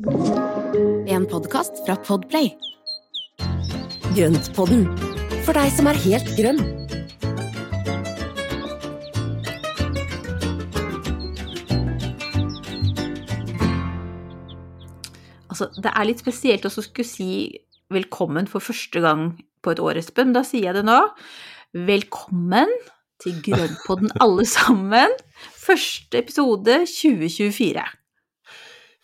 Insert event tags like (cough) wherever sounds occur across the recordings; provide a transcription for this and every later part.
En podkast fra Podplay. Grøntpodden, for deg som er helt grønn. Altså, det er litt spesielt å skulle si velkommen for første gang på et år, Espen. Da sier jeg det nå. Velkommen til Grønnpodden alle sammen. Første episode 2024.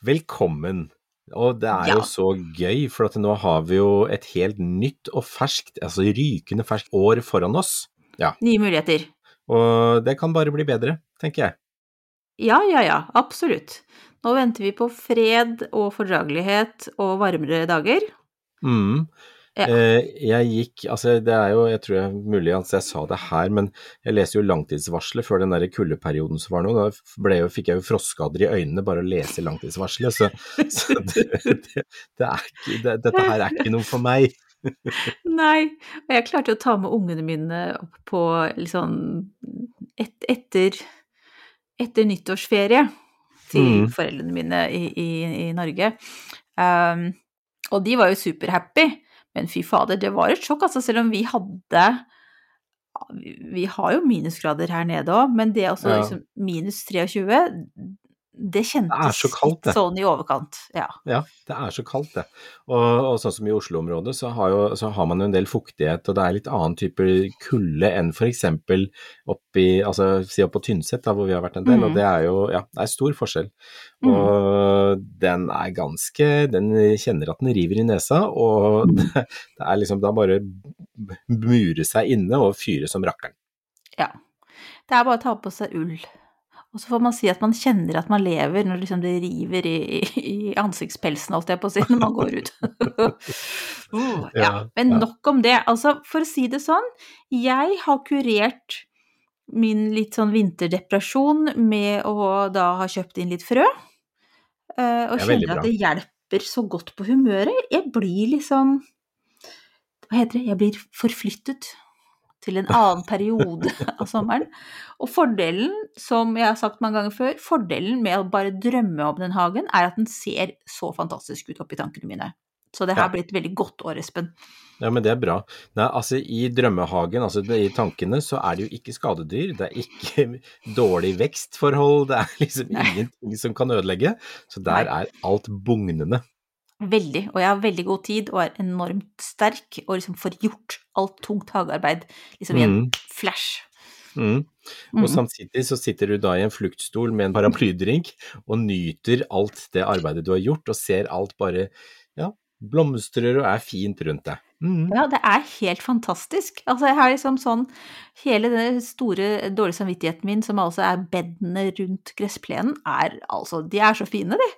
Velkommen. Og det er Ja. jo så gøy, for nå har vi jo et helt nytt og ferskt, altså rykende ferskt år foran oss. Ja. Nye muligheter. Og det kan bare bli bedre, tenker jeg. Ja, ja, ja. Absolutt. Nå venter vi på fred og fordragelighet og varmere dager. Mm. Ja. Eh, jeg gikk, altså det er jo, jeg tror jeg mulig at jeg sa det her, men jeg leser jo langtidsvarselet før den der kuldeperioden som var nå. Da jo, fikk jeg jo frostskader i øynene bare å lese langtidsvarselet, så, (laughs) så det, det, det er ikke, det, dette her er ikke noe for meg. Nei, og jeg klarte å ta med ungene mine opp på liksom et, etter, etter nyttårsferie til Mm. foreldrene mine i, i, i Norge. Um, og de var jo superhappy, men fy fader, det var et sjokk, altså, selv om vi hadde vi, har jo minusgrader her nede òg, men det er også Ja. liksom minus 23, det kjentes det kaldt, det. litt sånn i overkant. Ja. Ja, det er så kaldt det. Og, og sånn som i Oslo-området, så, har så har man jo en del fuktighet, og det er litt annen type kulde enn f.eks. oppi, altså si opp på Tynset, da, hvor vi har vært en del, Mm. og det er jo, ja, det er stor forskjell. Mm. Og den er ganske, den kjenner at den river i nesa, og det, (laughs) det er liksom da bare mure seg inne og fyre som rakkeren. Ja. Det er bare å ta på seg ull. Og så får man si at man kjenner at man lever når liksom det river i, i ansiktspelsen, holdt jeg på å si, når man går ut. (laughs) uh, ja. Men nok om det. Altså, for å si det sånn, jeg har kurert min litt sånn vinterdepresjon med å da ha kjøpt inn litt frø. eh, og er kjenner at det hjelper så godt på humøret. Jeg blir liksom Hva heter det? Jeg blir forflyttet til en annen periode av sommeren. Og fordelen, som jeg har sagt mange ganger før, fordelen med å bare drømme om den hagen, er at den ser så fantastisk ut oppi tankene mine. Så det har et veldig godt år, Espen. Ja, men det er bra. Nei, altså I drømmehagen, altså i tankene, så er det jo ikke skadedyr. Det er ikke (laughs) dårlig vekstforhold, det er liksom Nei. ingenting som kan ødelegge. Så der Nei. er alt bugnende. Veldig. Og jeg har veldig god tid og er enormt sterk og liksom får gjort alt tungt hagearbeid liksom i en Mm. flash. Mm. Og samtidig så sitter du da i en fluktstol med en paraplydrink og nyter alt det arbeidet du har gjort, og ser alt bare ja, blomstrer og er fint rundt deg. Mm. Ja, det er helt fantastisk. Altså, jeg har liksom sånn Hele den store dårlige samvittigheten min, som altså er bedene rundt gressplenen, er altså De er så fine, de.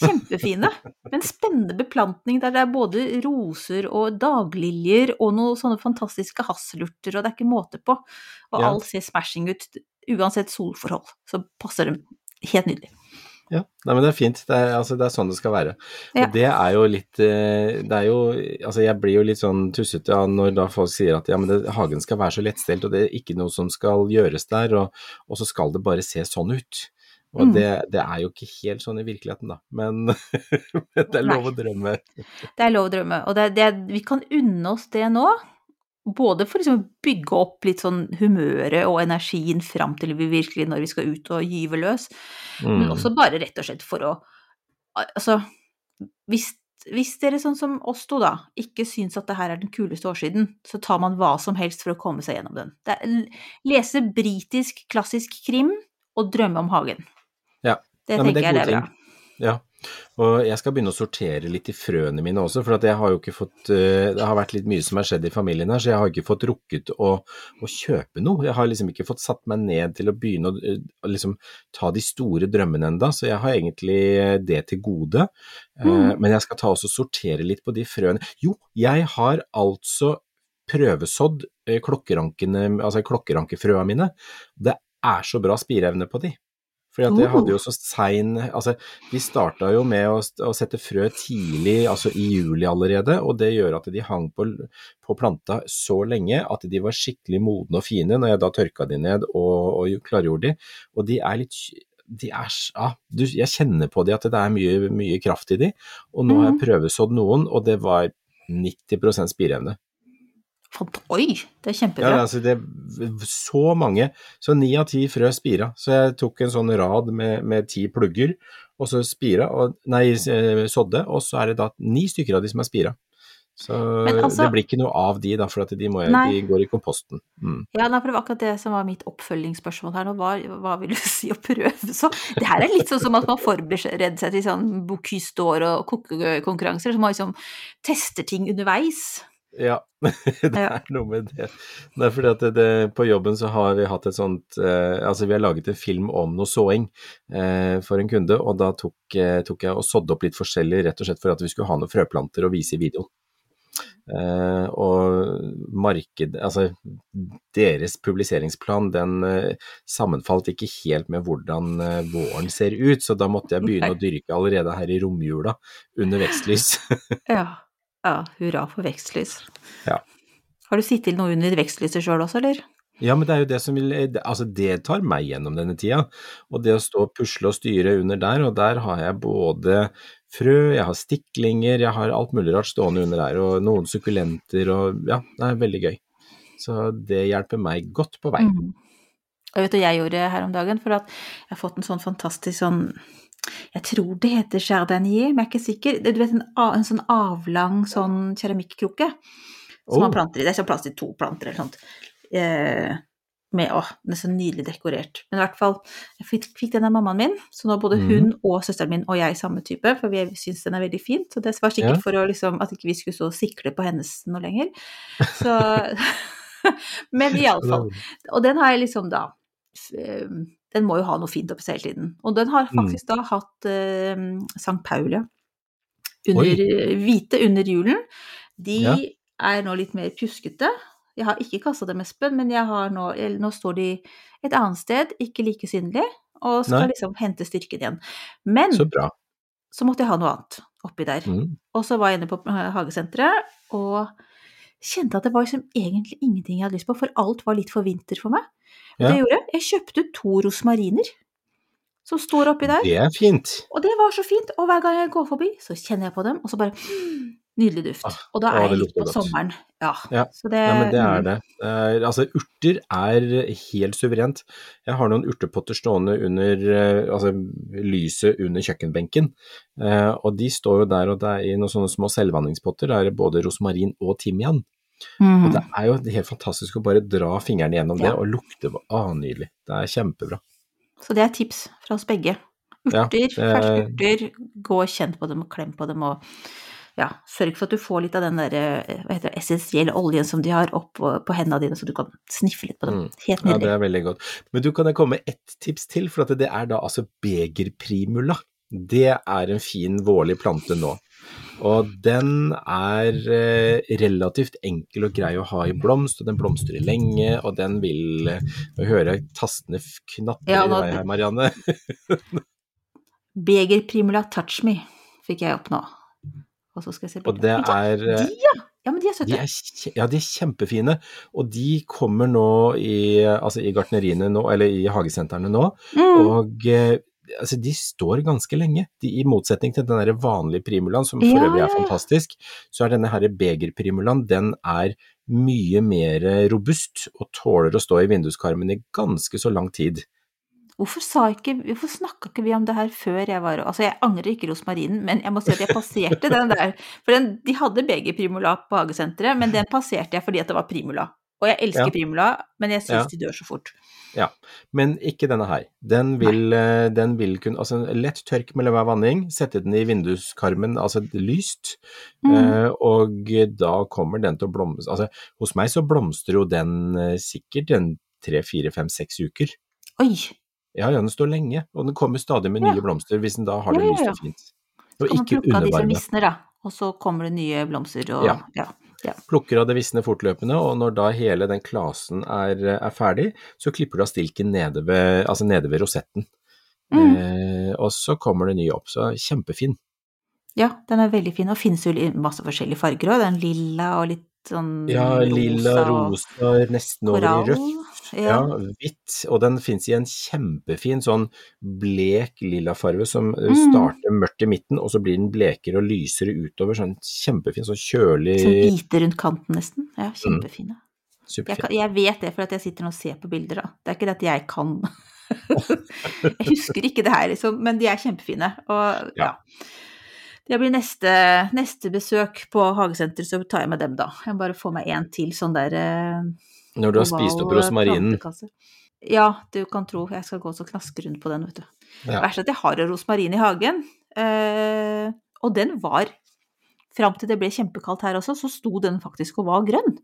Kjempefine. Men spennende beplantning der det er både roser og dagliljer og noen sånne fantastiske hasselurter, og det er ikke måte på. Og Ja. alt ser smashing ut. Uansett solforhold, så passer det helt nydelig. Ja, Nei, men det er fint. Det er, altså, det er sånn det skal være. Ja. Og det er jo litt eh, Det er jo Altså, jeg blir jo litt sånn tussete ja, når da folk sier at ja, men det, hagen skal være så lettstelt, og det er ikke noe som skal gjøres der, og, og så skal det bare se sånn ut. Og Mm. det, det er jo ikke helt sånn i virkeligheten, da. Men (laughs) det er lov å drømme. Det er lov å drømme. Og det, det, vi kan unne oss det nå. Både for liksom å bygge opp litt sånn humøret og energien fram til vi virkelig når vi skal ut og gyve løs, men Mm. også bare rett og slett for å Altså, hvis, hvis dere sånn som oss to, da, ikke syns at det her er den kuleste årssiden, så tar man hva som helst for å komme seg gjennom den. Lese britisk klassisk krim og drømme om hagen. Det Ja, tenker det jeg det er bra. Ja, og jeg skal begynne å sortere litt i frøene mine også, for at jeg har jo ikke fått eh, Det har vært litt mye som har skjedd i familien her, så jeg har ikke fått rukket å, å kjøpe noe. Jeg har liksom ikke fått satt meg ned til å begynne å eh, å liksom ta de store drømmene enda, så jeg har egentlig eh, det til gode. Mm. Men jeg skal ta også sortere litt på de frøene. Jo, jeg har altså prøvesådd klokkerankene, altså klokkerankefrøa mine. Det er så bra spireevne på de. Fordi at jeg Oh. hadde jo så sein Altså, vi starta jo med å, å sette frø tidlig, altså i juli allerede, og det gjør at de hang på, på planta så lenge at de var skikkelig modne og fine når jeg da tørka de ned og, og klargjorde de. Og de er litt de er ja, du, Jeg kjenner på de at det er mye, mye kraft i de, og nå har jeg Mhm. prøvesådd noen, og det var 90% spireevne. Oi, det er Ja, kjempebra. altså det så mange. Så ni av ti frø spira. Så jeg tok en sånn rad med, med ti plugger, og så spira, og, nei, eh, sådde, og så er det da ni stykker av de som er spira. Så altså- det blir ikke noe av de, da, for de, må jeg, de går i komposten. Mm. Ja, nei, for det var akkurat det som var mitt oppfølgingsspørsmål her nå. Hva, hva vil du (laughs) si å prøve så? Det her er litt sånn som at man forbereder seg til sånn Bocuse d'Or og konkurranser, så man liksom tester ting underveis. Ja, (laughs) det er noe med det. Det er fordi at det, det, på jobben så har vi hatt et sånt eh, Altså vi har laget en film om noe såing eh, for en kunde, og da tok, eh, tok jeg og sådde opp litt forskjellig rett og slett for at vi skulle ha noen frøplanter å vise i videoen. Eh, og marked, altså deres publiseringsplan den eh, sammenfalt ikke helt med hvordan eh, våren ser ut, så da måtte jeg begynne Nei. å dyrke allerede her i romjula under vekstlys. Ja. Ja hurra for vekstlys. Ja. Har du sittet noe under vekstlyset sjøl også, eller? Ja, men det er jo det som vil Altså, det tar meg gjennom denne tida. Og det å stå og pusle og styre under der, og der har jeg både frø, jeg har stiklinger, jeg har alt mulig rart stående under der, og noen sukkulenter og Ja, det er veldig gøy. Så det hjelper meg godt på vei. Mm. Og vet du hva jeg gjorde her om dagen? For at jeg har fått en sånn fantastisk sånn Jeg tror det heter Chardinier, men jeg er ikke sikker. Du vet en, en sånn avlang sånn keramikkrukke som Oh. man planter i. Det er sånn plass til to planter eller sånt. Eh, med, åh, den er så nydelig dekorert. Men i hvert fall, jeg fikk, fikk den av mammaen min, så nå både Mhm. hun og søsteren min og jeg samme type, for vi syns den er veldig fin. Så det var sikkert Ja. for å liksom, at ikke vi skulle stå og sikle på hennes noe lenger. Så (laughs) (laughs) Men iallfall. Og den har jeg liksom da eh, Den må jo ha noe fint oppi seg hele tiden. Og den har faktisk da hatt eh, Sankt Paul, ja. Under, hvite under julen. De Ja. er nå litt mer pjuskete. Jeg har ikke kasta dem, Espen, men jeg har nå, nå står de et annet sted, ikke like synlig, og skal Nei. liksom hente styrken igjen. Men Så bra. så måtte jeg ha noe annet oppi der. Mm. Og så var jeg inne på eh, hagesenteret og kjente at det var liksom egentlig ingenting jeg hadde lyst på, for alt var litt for vinter for meg. Ja. det gjorde, jeg Jeg kjøpte to rosmariner som står oppi der, Det er fint. og det var så fint. Og hver gang jeg går forbi, så kjenner jeg på dem, og så bare mm, Nydelig duft. Ah, Og da er jeg litt på godt. sommeren. Ja. Ja. Så det, Ja, men det er mm, det. er, altså, urter er helt suverent. Jeg har noen urtepotter stående under uh, altså, lyset under kjøkkenbenken, Uh, og de står jo der, og det er i noen sånne små selvvanningspotter, der er det både rosmarin og timian. Mm. Og det er jo helt fantastisk å bare dra fingrene gjennom det og lukte Å, nydelig. Det er kjempebra. Så det er tips fra oss begge. Ja, Urter, det- ferske urter, gå og kjenn på dem og klem på dem og ja, sørg for at du får litt av den der eh, hva heter det, essensielle oljen som de har opp på hendene dine, så du kan sniffe litt på dem. Helt nydelig. Ja, det er veldig godt. Men du kan jeg komme med ett tips til, for at det er da altså begerprimula. Det er en fin vårlig plante nå. Og den er eh, relativt enkel og grei å ha i blomst, og den blomstrer lenge, og den vil eh, Nå hører jeg tastene knatre Ja, i vei her, Marianne. (laughs) Beger Primula Touch Me fikk jeg opp nå. Og så skal jeg se Og det er eh, De, ja! Ja, men de er De er, ja, de er kjempefine, og de kommer nå i, altså i gartneriene nå, eller i hagesentrene nå, Mm. og eh, altså, de står ganske lenge. De, I motsetning til den der vanlige primulaen, som for øvrig er fantastisk, så er denne her begerprimulaen, den er mye mer robust og tåler å stå i vinduskarmen i ganske så lang tid. Hvorfor, sa ikke, hvorfor snakka ikke vi om det her før jeg var Altså, jeg angrer ikke rosmarinen, men jeg må si at jeg passerte den der. For den, de hadde Beger Primula på hagesenteret, men den passerte jeg fordi at det var Primula. Og jeg elsker Ja. Primula, men jeg syns Ja. de dør så fort. Ja, men ikke denne her. Den vil, eh, den vil kunne Altså lett tørk mellom hver vanning, sette den i vinduskarmen, altså lyst, Mm. eh, og da kommer den til å blomstre. Altså hos meg så blomstrer jo den eh, sikkert en tre, fire, fem, seks uker. Oi! Ja, ja, den står lenge, og den kommer stadig med Ja. nye blomster hvis den da har det Ja, ja, lyst ja. og fint. Så Og kan man plukke av de som visner, da. Og så kommer det nye blomster og Ja. Ja. Plukker av det visne fortløpende, og når da hele den klasen er, er ferdig, så klipper du av stilken nede ved, altså nede ved rosetten. Mm. Eh, og så kommer det ny opp, så kjempefin. Ja, den er veldig fin, og finnes jo i masse forskjellige farger òg. Den lilla og litt sånn Ja, lilla, og rosa, nesten over i rødt. Ja. Ja, hvitt. Og den fins i en kjempefin sånn blek lilla farve som Mm. starter mørkt i midten, og så blir den blekere og lysere utover. Sånn kjempefin, sånn kjølig Sånn hvite rundt kanten, nesten. Ja, kjempefine. Jeg, kan, jeg vet det for at jeg sitter og ser på bilder, da. Det er ikke det at jeg kan (laughs) Jeg husker ikke det her, liksom, men de er kjempefine. Og ja. Ja. Det blir neste, neste besøk på hagesenteret, så tar jeg med dem, da. Jeg må bare få meg en til sånn der eh, Når du har spist opp eh, rosmarinen. Ja, du kan tro. Jeg skal gå og knaske rundt på den, vet du. Ja. Verst er at jeg har rosmarin i hagen, eh, og den var Fram til det ble kjempekaldt her også, så sto den faktisk og var grønn.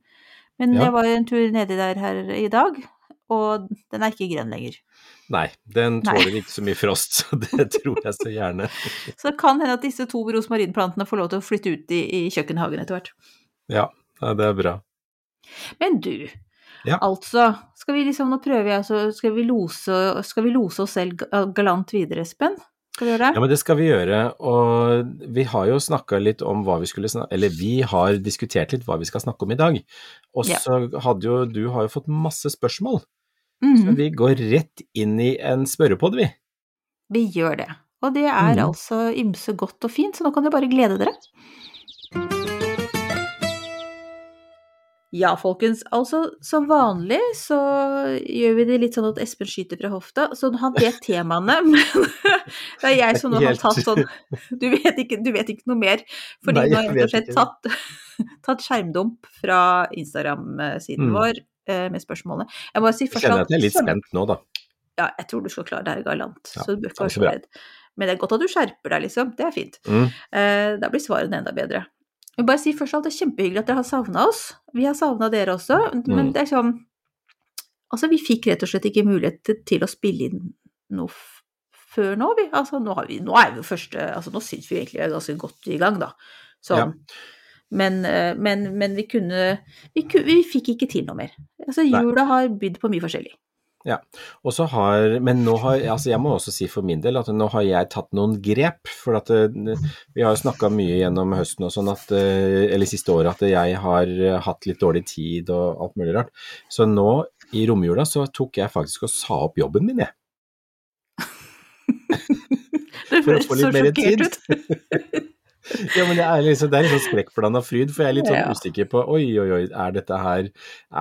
Men Ja. jeg var en tur nedi der her i dag, og den er ikke grønn lenger. Nei, den Nei. ikke så mye frost, så det (laughs) tror jeg så gjerne. Så det kan hende at disse to rosmarinplantene får lov til å flytte ut i, i kjøkkenhagen etter hvert. Ja, ja, det er bra. Men du, Ja. altså, skal vi liksom, nå prøver jeg, altså, skal vi lose, skal vi lose oss selv ga- galant videre, Espen? Ja, men det skal vi gjøre, og vi har jo snakka litt om hva vi skulle snakke Eller vi har diskutert litt hva vi skal snakke om i dag. Og Ja. så hadde jo du har jo fått masse spørsmål, så Mhm, vi går rett inn i en spørrepod, vi. vi gjør det. Og det er mm. altså ymse godt og fint, så nå kan dere bare glede dere. Ja, folkens. Altså, som vanlig så gjør vi det litt sånn at Espen skyter fra hofta. Så han vet temaene, (laughs) men det er jeg som nå har tatt sånn Du vet ikke, du vet ikke noe mer. Fordi Nei, nå har jeg rett og slett tatt, tatt skjermdump fra Instagram-siden Mm. vår med spørsmålene. Jeg må si først kjenner at jeg er litt spent nå, da. Ja, jeg tror du skal klare deg galant, Ja, så du bør ikke det være så redd. Men det er godt at du skjerper deg, liksom. Det er fint. Mm. Eh, da blir svarene enda bedre. Jeg vil bare si først alt det er kjempehyggelig at dere har savna oss. Vi har savna dere også, men Mm. det er sånn Altså, vi fikk rett og slett ikke mulighet til- å spille inn noe før nå, vi. Altså, nå, har vi, nå er vi jo første Altså, nå syns vi egentlig er ganske godt i gang, da. Sånn. Men, eh, men, men vi kunne vi, vi fikk ikke til noe mer. Altså, jula har bydd på mye forskjellig. Ja, Og så har, men nå har, altså jeg må også si for min del at nå har jeg tatt noen grep. For at eh, vi har jo snakka mye gjennom høsten og sånn at, eh, eller siste året at jeg har hatt litt dårlig tid og alt mulig rart. Så nå i romjula så tok jeg faktisk og sa opp jobben min, jeg. (laughs) Det For å høres få så sjokkert tid. ut. (laughs) Ja, men det er liksom, det er liksom skrekkblanda fryd, for jeg er litt sånn Ja. usikker på oi, oi, oi, er dette her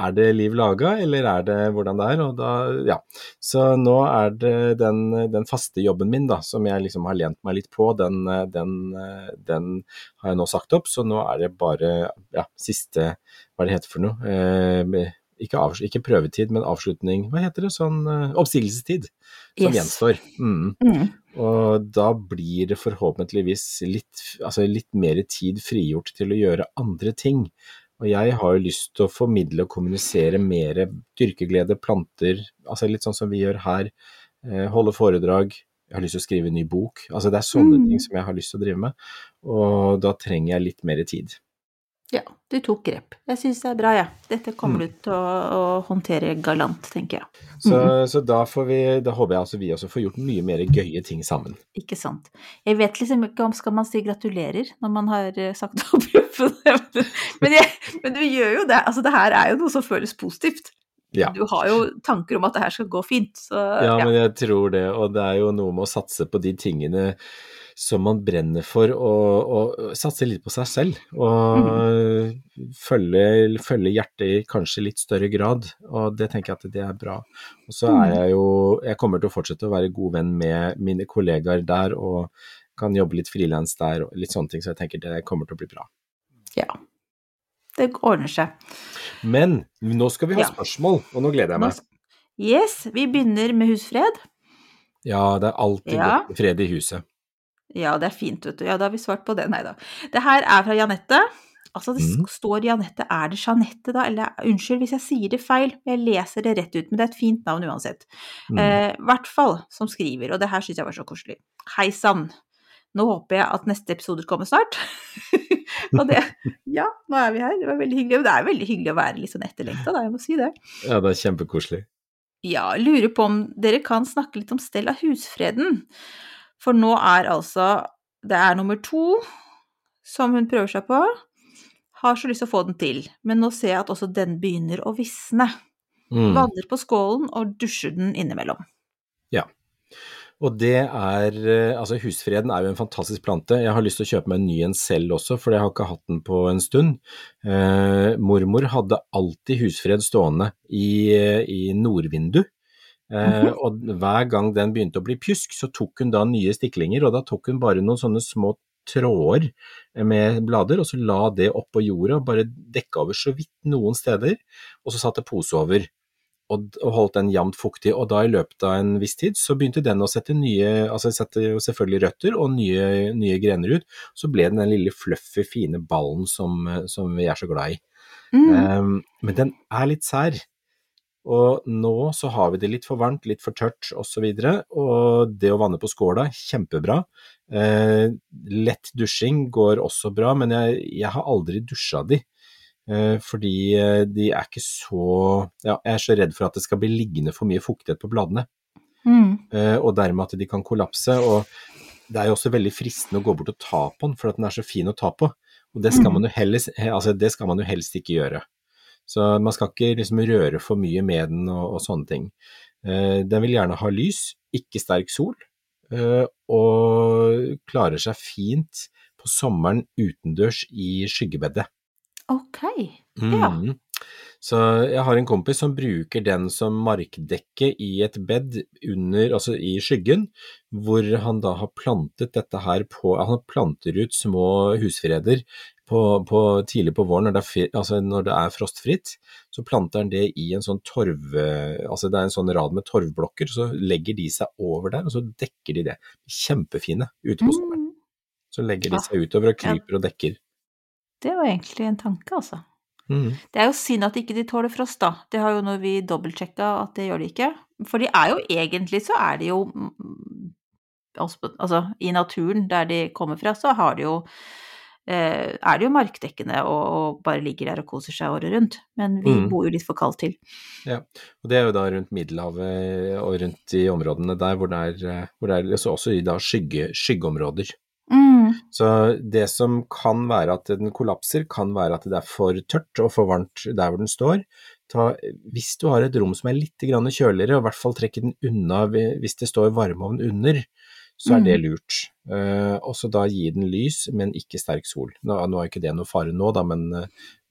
Er det liv laga, eller er det hvordan det er? Og da, ja. Så nå er det den, den faste jobben min, da, som jeg liksom har lent meg litt på, den, den, den har jeg nå sagt opp. Så nå er det bare ja, siste Hva det heter for noe? Eh, ikke, av, ikke prøvetid, men avslutning. Hva heter det? Sånn eh, oppsigelsestid som Yes. gjenstår. Mm. Mm. Og da blir det forhåpentligvis litt, altså litt mer tid frigjort til å gjøre andre ting. Og jeg har jo lyst til å formidle og kommunisere mer dyrkeglede, planter, altså litt sånn som vi gjør her. Eh, holde foredrag. Jeg har lyst til å skrive en ny bok. Altså det er sånne Mm. ting som jeg har lyst til å drive med. Og da trenger jeg litt mer tid. Ja, du tok grep. Jeg syns det er bra, jeg. Ja. Dette kommer Mm. du til å, å håndtere galant, tenker jeg. Så, Mhm. så da, får vi, da håper jeg altså vi også får gjort mye mer gøye ting sammen. Ikke sant. Jeg vet liksom ikke om skal man si gratulerer når man har eh, sagt opp jobben, (laughs) men, jeg, men du gjør jo det. Altså, det her er jo noe som føles positivt. Ja. Du har jo tanker om at det her skal gå fint, så Ja, ja. men jeg tror det, og det er jo noe med å satse på de tingene som man brenner for, og, og satse litt på seg selv. Og følge, følge hjertet i kanskje litt større grad, og det tenker jeg at det er bra. Og så er jeg jo Jeg kommer til å fortsette å være god venn med mine kollegaer der, og kan jobbe litt frilans der, og litt sånne ting, så jeg tenker det kommer til å bli bra. ja. Det ordner seg. Men nå skal vi ha Ja. spørsmål, og nå gleder jeg meg. Yes, vi begynner med husfred. Ja, det er alltid Ja. godt med fred i huset. Ja, det er fint, vet du. Ja, da har vi svart på det. Nei da. Det her er fra Janette. Altså, det Mm. står Janette. Er det Jeanette, da? Eller unnskyld hvis jeg sier det feil, jeg leser det rett ut, men det er et fint navn uansett. Mm. Eh, hvert fall som skriver, og det her syns jeg var så koselig. Hei sann. Nå håper jeg at neste episode kommer snart. (laughs) og det Ja, nå er vi her. Det var veldig hyggelig. Og det er veldig hyggelig å være litt sånn etterlengta, da. Jeg må si det. Ja, det er kjempekoselig. Ja, lurer på om dere kan snakke litt om stell av husfreden. For nå er altså Det er nummer to som hun prøver seg på. har så lyst til å få den til, men nå ser jeg at også den begynner å visne. Mm. Vanner på skålen og dusjer den innimellom. Ja. Og det er eh, Altså, husfreden er jo en fantastisk plante. Jeg har lyst til å kjøpe meg en ny en selv også, for jeg har ikke hatt den på en stund. Eh, mormor hadde alltid husfred stående i, i nordvindu. Eh, og hver gang den begynte å bli pjusk, så tok hun da nye stiklinger, og da tok hun bare noen sånne små tråder med blader, og så la det oppå jorda, bare dekka over så vidt noen steder, og så satte pose over og, og holdt den jevnt fuktig. Og da i løpet av en viss tid så begynte den å sette nye, altså sette jo selvfølgelig røtter og nye, nye grener ut. Så ble den den lille fluffy, fine ballen som, som vi er så glad i. Mm. Um, men den er litt sær. Og nå så har vi det litt for varmt, litt for tørt osv. Og, så og det å vanne på skåla, kjempebra. Eh, lett dusjing går også bra, men jeg, jeg har aldri dusja de. Eh, fordi eh, de er ikke så Ja, jeg er så redd for at det skal bli liggende for mye fuktighet på bladene. Mm. Eh, og dermed at de kan kollapse. Og det er jo også veldig fristende å gå bort og ta på den, for at den er så fin å ta på. Og det skal, Mm. man jo helst, altså det skal man jo helst ikke gjøre. Så man skal ikke liksom røre for mye med den og, og sånne ting. Eh, den vil gjerne ha lys, ikke sterk sol, eh, og klarer seg fint på sommeren utendørs i skyggebedet. Ok. Ja. Mm. Så jeg har en kompis som bruker den som markdekke i et bed under, altså i skyggen, hvor han da har plantet dette her på Han planter ut små husfreder på, på, tidlig på våren, når det, er, altså når det er frostfritt. Så planter han det i en sånn torv... Altså det er en sånn rad med torvblokker, så legger de seg over der, og så dekker de det. Kjempefine ute på sommeren. Mm. Så legger de seg utover og Ja. og dekker. Det var egentlig en tanke, altså. Mm. Det er jo synd at ikke de tåler frost, da. Det har jo når vi dobbeltsjekka at det gjør de ikke. For de er jo egentlig så er de jo mm, altså, i naturen der de kommer fra, så har de jo er det jo markdekkende og, og bare ligger der og koser seg året rundt. Men vi Mm. bor jo litt for kaldt til. Ja, Og det er jo da rundt Middelhavet og rundt i områdene der hvor det er, eh, hvor det er altså også i da skygge, skyggeområder. Mm. Så det som kan være at den kollapser, kan være at det er for tørt og for varmt der hvor den står. Ta, hvis du har et rom som er litt kjøligere, og i hvert fall trekke den unna hvis det står varmeovn under, så er det lurt. Uh, og så da gi den lys, men ikke sterk sol. Nå, nå er ikke det noe fare nå, da, men,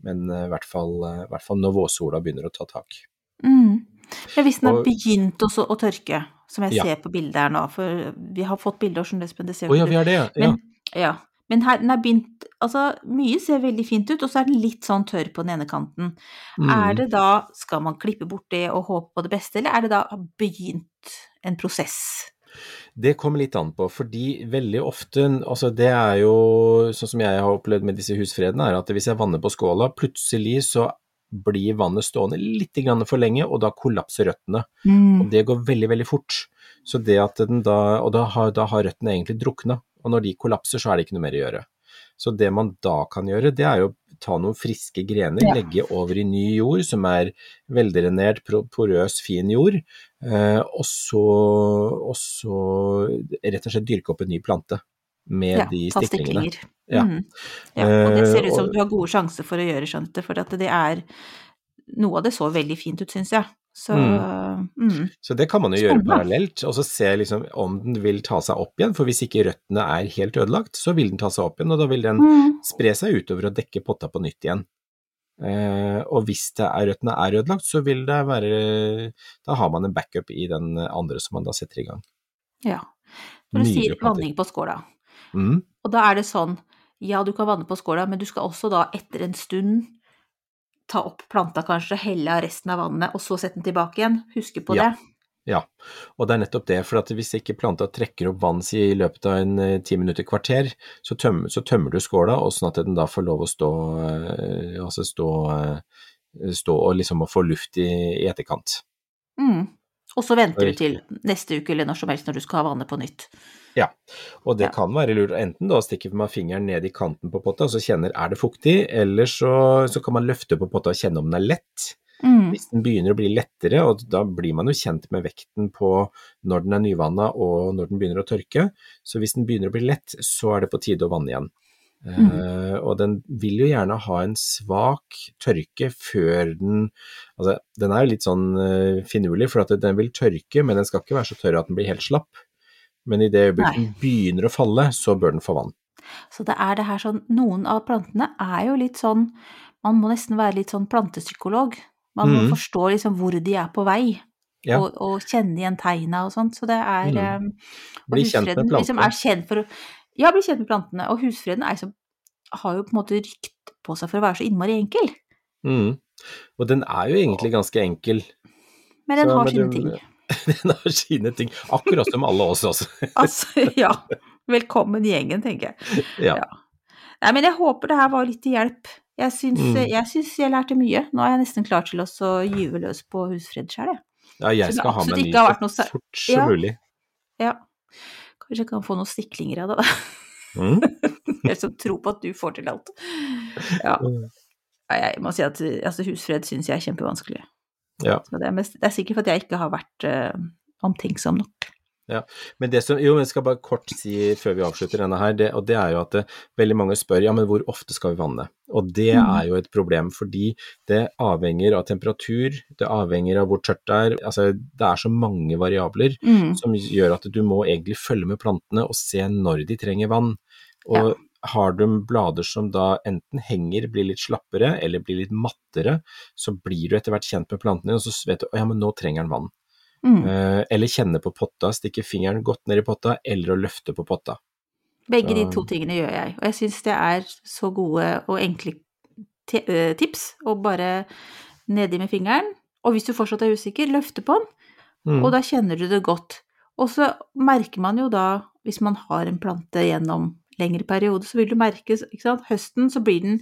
men eh, i hvert fall, eh, i hvert fall når vårsola begynner å ta tak. Mm. Ja, hvis den har Og- begynt også å tørke, som jeg Ja. ser på bildet her nå, for vi har fått bilder, som det ser oh, ja, vi har det, ja. Men, ja. Men her, den er begynt Altså, mye ser veldig fint ut, og så er den litt sånn tørr på den ene kanten. Mm. Er det da Skal man klippe bort det og håpe på det beste, eller er det da begynt en prosess? Det kommer litt an på, fordi veldig ofte, altså det er jo sånn som jeg har opplevd med disse husfredene, er at hvis jeg vanner på skåla, plutselig så blir vannet stående litt for lenge, og da kollapser røttene. Og det går veldig, veldig fort. Så det at den da, og da har, da har røttene egentlig drukna, og når de kollapser så er det ikke noe mer å gjøre. Så det man da kan gjøre, det er jo ta noen friske grener, Ja. legge over i ny jord som er veldrenert, porøs, fin jord, eh, og, så, og så rett og slett dyrke opp en ny plante med Ja, de stiklingene. Ja. Mm. ja. Og det ser ut som Eh, du har gode sjanser for å gjøre, skjønte, for at det er Noe av det så veldig fint ut, syns jeg. Så mm. Så det kan man jo gjøre parallelt, og så se liksom om den vil ta seg opp igjen. For hvis ikke røttene er helt ødelagt, så vil den ta seg opp igjen, og da vil den Mm. spre seg utover og dekke potta på nytt igjen. Eh, og hvis det er, røttene er ødelagt, så vil det være Da har man en backup i den andre som man da setter i gang. Ja. Når du sier vanning på skåla, Mm. og da er det sånn Ja, du kan vanne på skåla, men du skal også da etter en stund ta opp planta kanskje, helle av resten av vannet, og så sette den tilbake igjen. Huske på Ja. det. Ja, og det er nettopp det. For hvis ikke planta trekker opp vann i løpet av en eh, ti minutter, kvarter, så tømmer, så tømmer du skåla, og sånn at den da får lov å stå, eh, altså stå, eh, stå og liksom få luft i, i etterkant. Mm. Og så venter du til neste uke eller når som helst når du skal ha vannet på nytt. Og det Ja. kan være lurt enten da stikker stikke med fingeren ned i kanten på potta og så kjenner er det fuktig, eller så, så kan man løfte på potta og kjenne om den er lett. Mm. Hvis den begynner å bli lettere, og da blir man jo kjent med vekten på når den er nyvanna og når den begynner å tørke, så hvis den begynner å bli lett, så er det på tide å vanne igjen. Eh, og den vil jo gjerne ha en svak tørke før den Altså, den er jo litt sånn uh, finurlig, for at den vil tørke, men den skal ikke være så tørr at den blir helt slapp. Men i det øyeblikket den begynner å falle, så bør den få vann. Så det er det her sånn Noen av plantene er jo litt sånn Man må nesten være litt sånn plantepsykolog. Man må Mhm. forstå liksom hvor de er på vei, Ja. og, og kjenne igjen tegna og sånt. Så det er og Bli kjent med liksom er kjent for Ja, bli kjent med plantene. Og husfreden er liksom har jo på en måte rykt på seg for å være så innmari enkel. Mm. Og den er jo egentlig ganske enkel. Men den Så, har men sine du- ting. (laughs) Den har sine ting, akkurat som alle oss også. (laughs) Altså, ja. Velkommen i gjengen, tenker jeg. Ja. Nei, men jeg håper det her var litt til hjelp. Jeg syns, Mm. jeg syns jeg lærte mye. Nå er jeg nesten klar til å gyve løs på husfred sjøl, jeg. Ja, jeg skal ha med en ny så fort som Ja. mulig. Ja. Kanskje jeg kan få noen stiklinger av det, da. Mm. (laughs) Jeg som tror på at du får til alt. Ja. Jeg må si at altså, husfred syns jeg er kjempevanskelig. Ja. Så det, det er sikkert fordi jeg ikke har vært uh, omtenksom nok. Men det som, jo, men jeg skal bare kort si før vi avslutter denne her, det, og det er jo at det, veldig mange spør ja, men hvor ofte skal vi vanne? Og det Mm. er jo et problem, fordi det avhenger av temperatur, det avhenger av hvor tørt det er, altså det er så mange variabler Mm. som gjør at du må egentlig følge med plantene og se når de trenger vann. Og har du blader som da enten henger, blir litt slappere eller blir litt mattere, så blir du etter hvert kjent med plantene, og så vet du at ja, men nå trenger den vann. Mm. Eh, eller kjenne på potta, stikke fingeren godt ned i potta, eller å løfte på potta. Begge de to tingene gjør jeg, og jeg syns det er så gode og enkle eh, tips å bare nedi med fingeren, og hvis du fortsatt er usikker, løfte på den, Mm. og da kjenner du det godt. Og så merker man jo da, hvis man har en plante gjennom lengre periode, så vil du merke, høsten så blir den,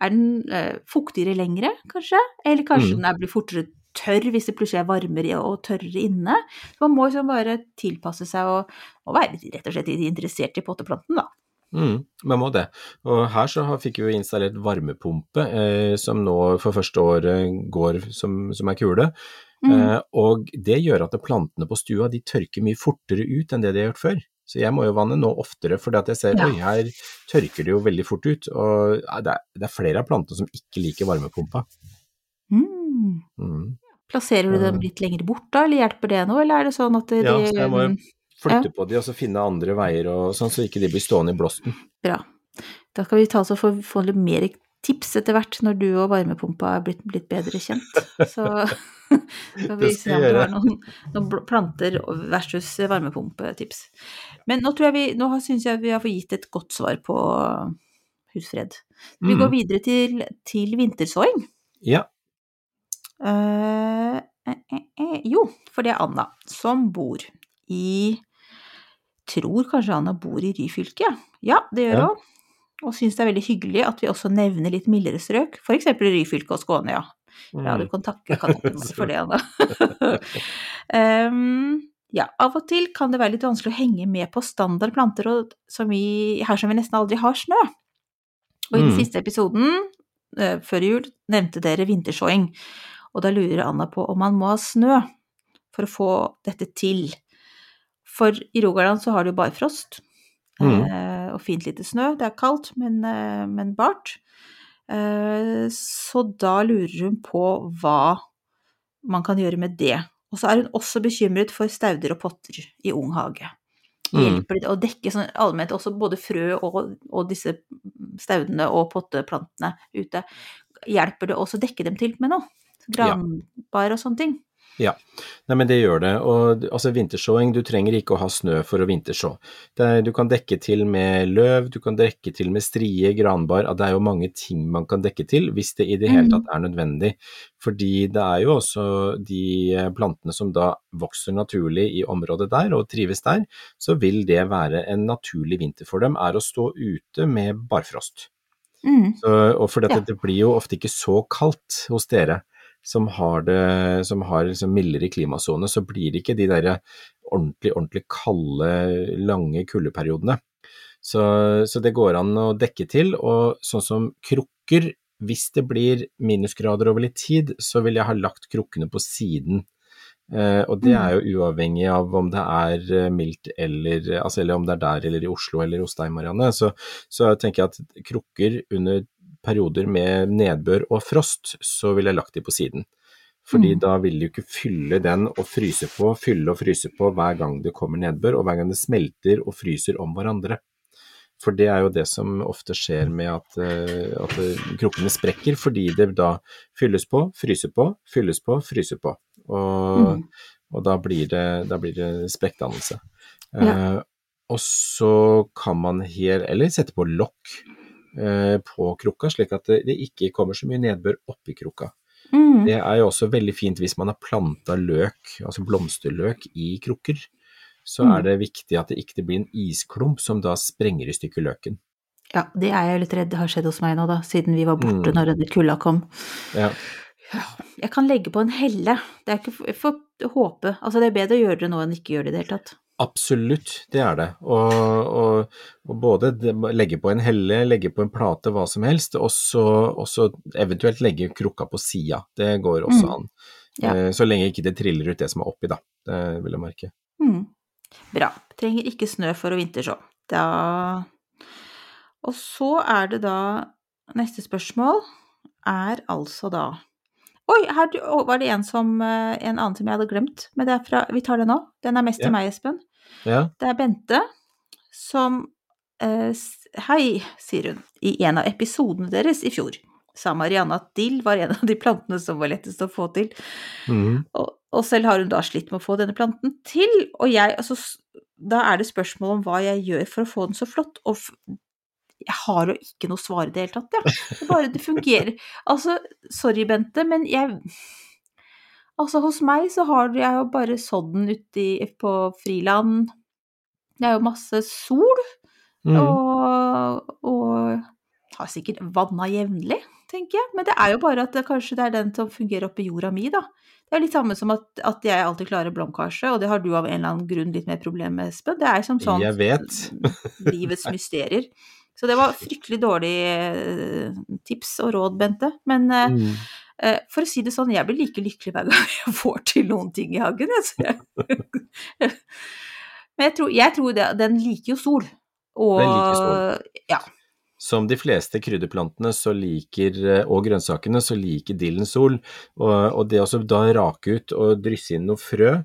er den eh, fuktigere lengre, kanskje, eller kanskje Mm. den blir fortere tørr hvis det plutselig er varmere og tørrere inne. Så man må liksom bare tilpasse seg og, og være rett og slett interessert i potteplanten, da. Mm, man må det. Og her så fikk vi installert varmepumpe, eh, som nå for første året går som, som er kule. Mm. Eh, og det gjør at plantene på stua de tørker mye fortere ut enn det de har gjort før. Så jeg må jo vanne nå oftere, for jeg ser Ja. oi, her tørker det jo veldig fort ut. Og det, er, det er flere av plantene som ikke liker varmepumpa. Mm. Mm. Plasserer du dem litt lenger bort da, eller hjelper det noe, eller er det sånn at de Ja, så jeg må jo flytte Ja. på de og så finne andre veier og sånn, så ikke de blir stående i blåsten. Bra. Da skal vi ta oss og få, få litt mer tips etter hvert, når du og varmepumpa er blitt, blitt bedre kjent. (laughs) Så (laughs) skal vi se om du har noen, noen planter versus varmepumpetips. Men nå tror jeg vi, nå syns jeg vi har fått gitt et godt svar på husfred. Vi Mm. går videre til, til vintersåing. Ja. Eh, eh, eh, eh, jo, for det er Anna som bor i Tror kanskje Anna bor i Ryfylke? Ja, det gjør Ja. Og syns det er veldig hyggelig at vi også nevner litt mildere strøk, f.eks. Ryfylke og Skåne, ja. Ja, du kan takke kanonen for det, (laughs) Anna. um, (laughs) ja, av og til kan det være litt vanskelig å henge med på standard planter som vi, her som vi nesten aldri har snø. Og i den Mm. siste episoden, uh, før jul, nevnte dere vintersåing. Og da lurer Anna på om man må ha snø for å få dette til. For i Rogaland så har du jo bare frost, Mm. eh, og fint lite snø. Det er kaldt, men, eh, men bart. Eh, så da lurer hun på hva man kan gjøre med det. Og så er hun også bekymret for stauder og potter i ung hage. Mm. Hjelper det å dekke sånn allment også både frø og, og disse staudene og potteplantene ute? Hjelper det også å dekke dem til med noe? Granbar og sånne ting? Ja, Nei, men det gjør det. Og altså Vintershowing, du trenger ikke å ha snø for å vintersjå. Er, du kan dekke til med løv, du kan dekke til med strie, granbar, det er jo mange ting man kan dekke til hvis det i det hele Mm. tatt er nødvendig. Fordi det er jo også de eh, plantene som da vokser naturlig i området der og trives der, så vil det være en naturlig vinter for dem, er å stå ute med barfrost. Mm. Så, og for dette, Ja. det blir jo ofte ikke så kaldt hos dere som har, det, som har liksom mildere klimasone, så blir det ikke de der ordentlig, ordentlig kalde, lange kuldeperiodene. Så, så det går an å dekke til, og sånn som krukker, hvis det blir minusgrader over litt tid, så vil jeg ha lagt krukkene på siden. Eh, og det er jo uavhengig av om det er eh, mildt eller altså, eller om det er der eller i Oslo eller hos deg, Marianne. Så, så tenker jeg at krukker under perioder med nedbør og frost, så ville jeg lagt de på siden. Fordi Mm. da vil du ikke fylle den og fryse på, fylle og fryse på hver gang det kommer nedbør, og hver gang det smelter og fryser om hverandre. For det er jo det som ofte skjer med at, eh, at eh, krukkene sprekker, fordi det da fylles på, fryser på, fylles på, fryser på. Og, Mm. og da blir det, da blir det sprekkdannelse. Ja. Eh, og så kan man her, eller sette på lokk på krukka, slik at det, det ikke kommer så mye nedbør oppi krukka. Mm. Det er jo også veldig fint hvis man har planta løk, altså blomsterløk, i krukker. Så Mm. er det viktig at det ikke blir en isklump som da sprenger i stykker løken. Ja, det er jeg litt redd har skjedd hos meg nå, da, siden vi var borte Mm. når denne kulda kom. Ja, Ja, Jeg kan legge på en helle. Det er ikke for, for håpe. Altså, det er bedre å gjøre det nå enn ikke gjøre det i det hele tatt. Absolutt, det er det. Og, og, og både det- legge på en helle, legge på en plate, hva som helst, og så eventuelt legge krukka på sida. Det går også Mm. an. Ja. Eh, Så lenge ikke det triller ut det som er oppi, da. Det vil jeg merke. Mm. Bra. Trenger ikke snø for å vinterså. Da Og så er det da Neste spørsmål er altså da Oi, her var det en som eh, En annen som jeg hadde glemt, men det er fra Vi tar det nå. Den er mest Ja. til meg, Espen. Ja, Det er Bente som eh, Hei, sier hun, i en av episodene deres i fjor sa Marianne at dill var en av de plantene som var lettest å få til. Mm. Og, og selv har hun da slitt med å få denne planten til, og jeg altså Da er det spørsmål om hva jeg gjør for å få den så flott, og jeg har jo ikke noe svar i det hele tatt, jeg. Ja. Det bare det fungerer. Altså, sorry, Bente, men jeg Altså, hos meg så har jeg jo bare sådd den uti på friland. Det er jo masse sol, mm. og, og har sikkert vanna jevnlig, tenker jeg. Men det er jo bare at det, kanskje det er den som fungerer oppi jorda mi, da. Det er litt samme som at, at jeg alltid klarer blomkarse, og det har du av en eller annen grunn litt mer problem med, Espen. Det er som sånn Jeg vet. (laughs) livets mysterier. Så det var fryktelig dårlig eh, tips og råd, Bente. Men eh, eh, for å si det sånn, jeg blir like lykkelig hver gang jeg får til noen ting i hagen. Jeg. (laughs) Men jeg tror, jeg tror det, den liker jo sol. Og Den liker sol. Ja. Som de fleste krydderplantene så liker, eh, og grønnsakene så liker dillen sol. Og, og det å da rake ut og drysse inn noe frø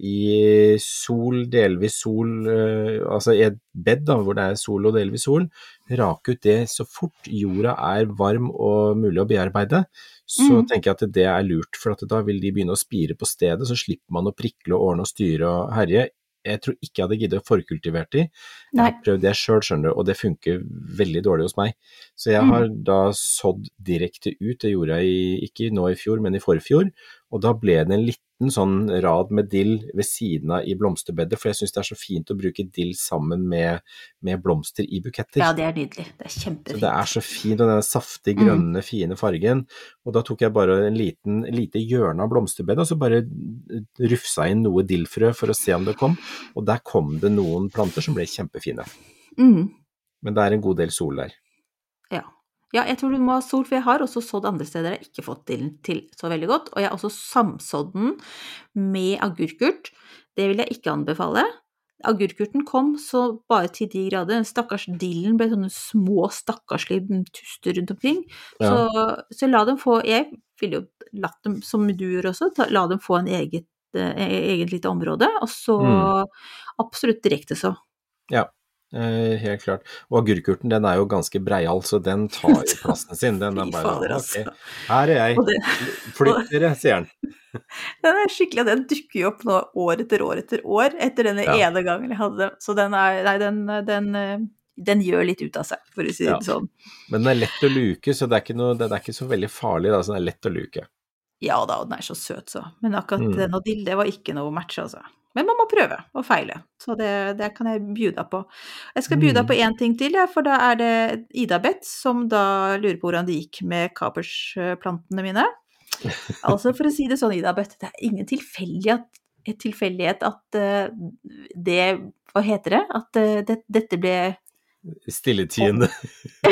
i sol, delvis sol, eh, altså i et bed da, hvor det er sol og delvis sol, rake ut det så fort jorda er varm og mulig å bearbeide, så Mm. tenker jeg at det er lurt, for at da vil de begynne å spire på stedet, så slipper man å prikle og ordne og styre og herje. Jeg tror ikke jeg hadde giddet å forkultivert de. Jeg har prøvd det sjøl, skjønner du, og det funker veldig dårlig hos meg. Så jeg Mm. har da sådd direkte ut, det gjorde jeg i, ikke nå i fjor, men i forfjor. Og da ble det en liten sånn rad med dill ved siden av i blomsterbedet, for jeg syns det er så fint å bruke dill sammen med, med blomster i buketter. ja, det er nydelig. Det er kjempefint. Så det er så fint, og den saftige, Mm. grønne, fine fargen. Og da tok jeg bare en liten, lite hjørne av blomsterbedet, og så bare rufsa inn noe dillfrø for å se om det kom. Og der kom det noen planter som ble kjempefine. Mm. Men det er en god del sol der. Ja. ja, jeg tror du må ha sol, for jeg har også sådd andre steder jeg ikke fått dillen til så veldig godt. Og jeg har også samsådd den med agurkurt. Det vil jeg ikke anbefale. Agurkurten kom så bare til de grader. Den stakkars dillen ble sånne små, stakkarslige tuster rundt omkring. Ja. Så, så la dem få Jeg ville jo latt dem, som du gjør også, ta, la dem få en eget, eh, eget lite område, og så Mm. absolutt direkte så. Ja, eh, helt klart. Og agurkurten den er jo ganske breial, så den tar jo (laughs) plassen sin. Den er bare fader, ok, altså. her er jeg. Flytt dere, sier han. (laughs) Den er skikkelig, den dukker jo opp nå år etter år etter år, etter denne Ja. ene gangen jeg hadde den. Så den er, nei, den, den, eh, den gjør litt ut av seg, for å si det Ja. sånn. Men den er lett å luke, så det er ikke, noe, den er ikke så veldig farlig. Da, så den er lett å luke. Ja da, og den er så søt, så. Men akkurat Mm. den og dill, det var ikke noe match, altså. Men man må prøve og feile, så det, det kan jeg deg på. Jeg skal Mm. på én ting til, ja, for da er det Ida Beth som da lurer på hvordan det gikk med kapersplantene mine. Altså, for å si det sånn, Ida Beth, det er ingen tilfeldighet, tilfeldighet at eh, det Hva heter det? At eh, det, dette ble Stilletiende. (laughs)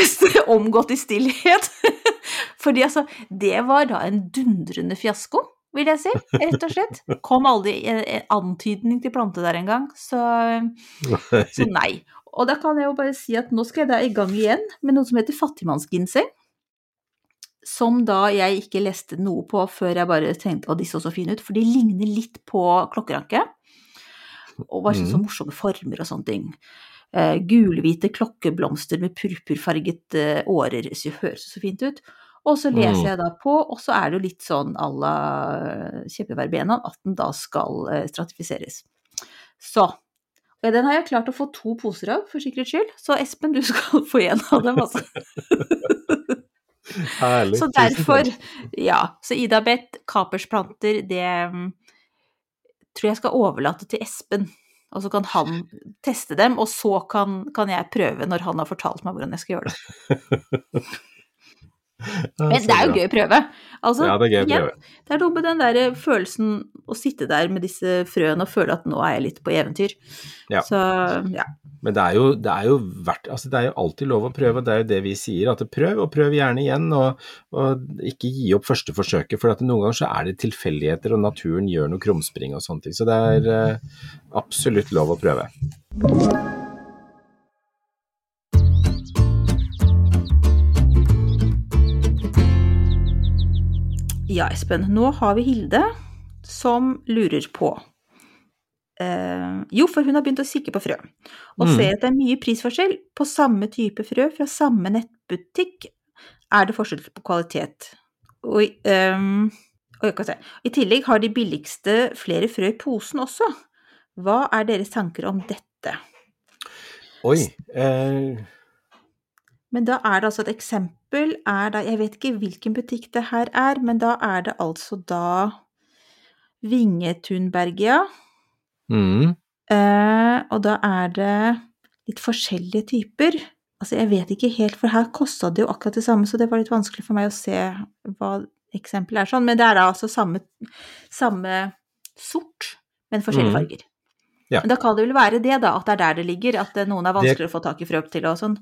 omgått i stillhet. (laughs) Fordi altså, det var da en dundrende fiasko, vil jeg si, rett og slett. Kom aldri en en antydning til plante der engang, så, (laughs) så nei. Og da kan jeg jo bare si at nå skal jeg da i gang igjen med noe som heter fattigmannsginseng. Som da jeg ikke leste noe på før jeg bare tenkte at de så så fine ut, for de ligner litt på klokkeranke. Og var så Mm. morsomme former og sånne ting. Uh, gulhvite klokkeblomster med purpurfarget uh, årer, så høres så fint ut. Og så leser Mm. jeg da på, og så er det jo litt sånn à la kjempeverbena at den da skal eh, stratifiseres. Så. Og den har jeg klart å få to poser av, for sikkerhets skyld. Så Espen, du (laughs) skal få en av dem, altså. (laughs) Herlig. Så derfor, ja. Så Idabet, kapersplanter, det mm, tror jeg skal overlate til Espen. Og så kan han teste dem, og så kan, kan jeg prøve når han har fortalt meg hvordan jeg skal gjøre det. (laughs) Ja, Men det er jo gøy å prøve. Altså, Ja, det er gøy å prøve. prøve. det er noe med den der følelsen å sitte der med disse frøene og føle at nå er jeg litt på eventyr. Ja. Så ja. Men det er, jo, det er jo verdt Altså, det er jo alltid lov å prøve, og det er jo det vi sier. At prøv, og prøv gjerne igjen, og, og ikke gi opp første forsøket. For at noen ganger så er det tilfeldigheter, og naturen gjør noe krumspring og sånne ting. Så det er uh, absolutt lov å prøve. Ja, Espen. Nå har vi Hilde som lurer på eh, Jo, for hun har begynt å kikke på frø, og Mm. ser at det er mye prisforskjell på samme type frø fra samme nettbutikk. Er det forskjell på kvalitet? Og, um, og se. I tillegg har de billigste flere frø i posen også. Hva er deres tanker om dette? Oi. Eh, Men da er det altså et eksempel er da, Jeg vet ikke hvilken butikk det her er, men da er det altså da Vingetunbergia. mm, Eh, og da er det litt forskjellige typer. Altså, jeg vet ikke helt, for her kosta det jo akkurat det samme, så det var litt vanskelig for meg å se hva eksempelet er sånn. Men det er da altså samme, samme sort, men forskjellige mm. farger. Ja. Men da kan det vel være det, da, at det er der det ligger, at eh, noen er vanskeligere å få tak i frø til og sånn.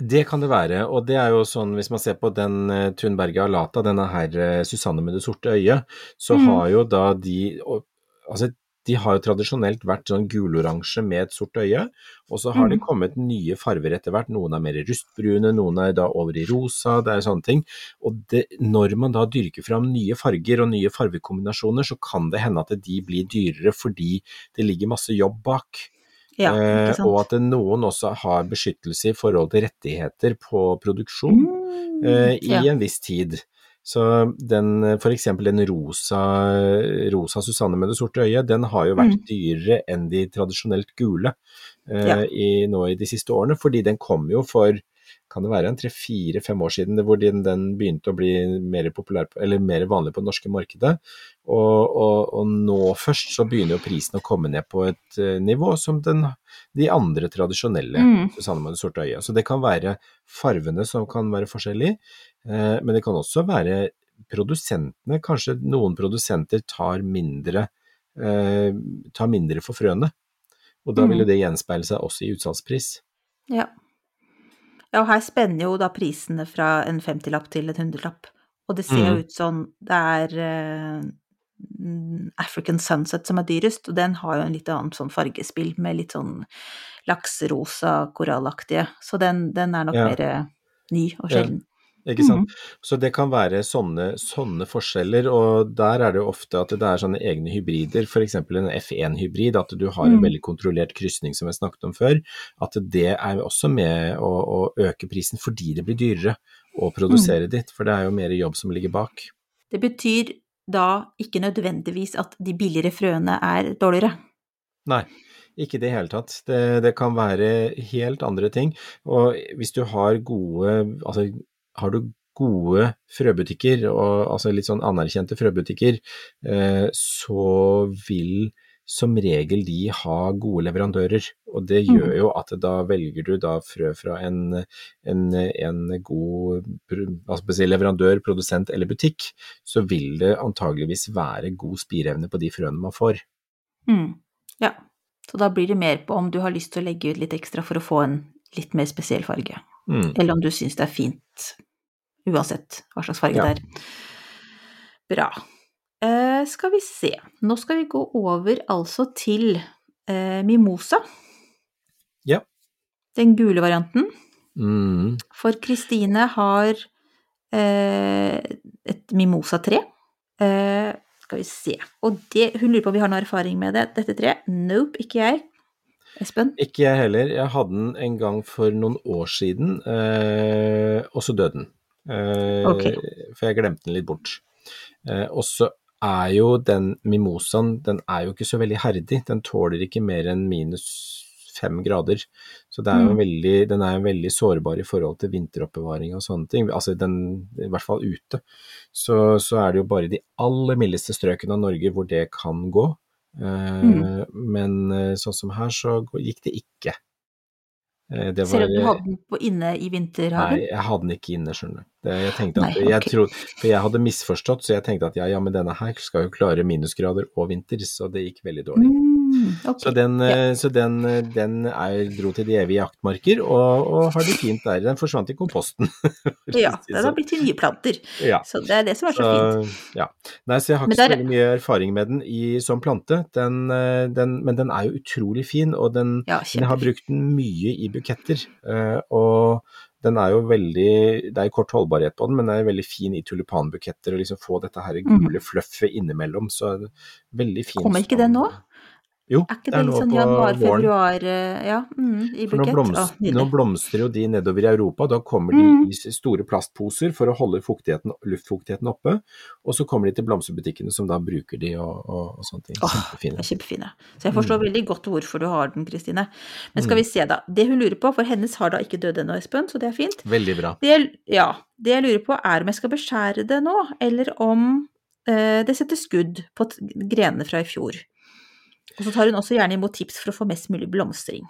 Det kan det være, og det er jo sånn hvis man ser på den uh, alata, denne her eh, Susanne med det sorte øyet, så Mm. har jo da de og, Altså, de har jo tradisjonelt vært sånn guloransje med et sort øye, og så har det Mm. kommet nye farver etter hvert. Noen er mer rustbrune, noen er da over i rosa, det er sånne ting. Og det, når man da dyrker fram nye farger og nye fargekombinasjoner, så kan det hende at de blir dyrere fordi det ligger masse jobb bak. Ja, Eh, og at noen også har beskyttelse i forhold til rettigheter på produksjon Mm, eh, i ja. en viss tid. Så den, f.eks. den rosa, rosa Susanne med det sorte øyet, den har jo vært Mm. dyrere enn de tradisjonelt gule eh, Ja. i, nå i de siste årene, fordi den kom jo for kan det være en tre-fire-fem år siden hvor den, den begynte å bli mer populær, eller mer vanlig på det norske markedet. Og, og, og nå først så begynner jo prisen å komme ned på et eh, nivå som den, de andre tradisjonelle Mm. Susanne med det sorte øyet. Så det kan være farvene som kan være forskjellige, men det kan også være produsentene. Kanskje noen produsenter tar mindre, eh, tar mindre for frøene. Og da Mm. vil jo det gjenspeile seg også i utsalgspris. Ja. ja, og her spenner jo da prisene fra en 50-lapp til en 100-lapp. Og det ser jo mm. ut som det er eh, mm, African Sunset som er dyrest, og den har jo en litt annet sånn fargespill med litt sånn lakserosa, korallaktige. Så den, den er nok Ja. mer eh, ny og sjelden. Ikke sant? Så det kan være sånne, sånne forskjeller, og der er det jo ofte at det er sånne egne hybrider, f.eks. en F1-hybrid, at du har en Mm. veldig kontrollert krysning som jeg snakket om før, at det er også med å, å øke prisen fordi det blir dyrere å produsere ditt, for det er jo mer jobb som ligger bak. Det betyr da ikke nødvendigvis at de billigere frøene er dårligere. Nei, ikke i det hele tatt. Det, det kan være helt andre ting. Og hvis du har gode Altså, har du gode frøbutikker, og, altså litt sånn anerkjente frøbutikker, eh, så vil som regel de ha gode leverandører. Og det Mhm. gjør jo at da velger du da frø fra en, en, en god altså leverandør, produsent eller butikk, så vil det antageligvis være god spireevne på de frøene man får. Mm. Ja. Så da blir det mer på om du har lyst til å legge ut litt ekstra for å få en litt mer spesiell farge. Mm. Eller om du syns det er fint uansett hva slags farge Ja. det er. Bra. Eh, skal vi se. Nå skal vi gå over altså til eh, mimosa. Ja. Den gule varianten. Mm. For Kristine har eh, et mimosa-tre. Eh, skal vi se. Og det, hun lurer på om vi har noe erfaring med det, dette treet. Nope, ikke jeg. Espen? Ikke jeg heller. Jeg hadde den en gang for noen år siden, eh, og så døde den. Eh, okay. For jeg glemte den litt bort. Eh, og så er jo den mimosaen, den er jo ikke så veldig herdig. Den tåler ikke mer enn minus fem grader. Så det er jo Mm. veldig, den er jo veldig sårbar i forhold til vinteroppbevaring og sånne ting. Altså den, i hvert fall ute. Så, så er det jo bare de aller mildeste strøkene av Norge hvor det kan gå. Eh, Mm. Men eh, sånn som her, så gikk det ikke. Det det Ser du at du hadde den på inne i vinterhagen? Nei, jeg hadde den ikke inne, skjønner du. Jeg tenkte at, Nei, jeg trodde, for jeg hadde misforstått, så jeg tenkte at ja, ja, men denne her skal jo klare minusgrader og vinter, så det gikk veldig dårlig. Mm, ok. Så den, Ja. eh, så den, eh, den er, dro til de evige jaktmarker, og, og har det fint der. Den forsvant i komposten. (laughs) Ja, si den har sånn. blitt til nye planter. Ja. Så det er det som er så fint. Ja. Nei, så jeg har ikke så der- veldig mye erfaring med den i, som plante, den, eh, den, men den er jo utrolig fin, og den, jeg har brukt den mye i buketter. og den er jo veldig Det er kort holdbarhet på den, men den er veldig fin i tulipanbuketter. Og liksom få dette her gule gule fluffet innimellom. Så er det veldig fin Kommer ikke den nå? Jo, Er ikke det det er litt sånn januar-februar Ja, mm, i For nå, blomster blomst, Å, nå blomstrer jo de nedover i Europa. Da kommer de Mm. i store plastposer for å holde fuktigheten, luftfuktigheten oppe. Og så kommer de til blomsterbutikkene som da bruker de og, og, og sånne ting. Åh, Kjempefine. Det er kjempefine. Så jeg forstår Mm. veldig godt hvorfor du har den, Kristine. Men skal vi se, da. Det hun lurer på, for hennes har da ikke dødd ennå, Espen, så det er fint. Veldig bra. Det, ja, det jeg lurer på er om jeg skal beskjære det nå, eller om eh, det setter skudd på grenene fra i fjor. Og så tar hun også gjerne imot tips for å få mest mulig blomstring.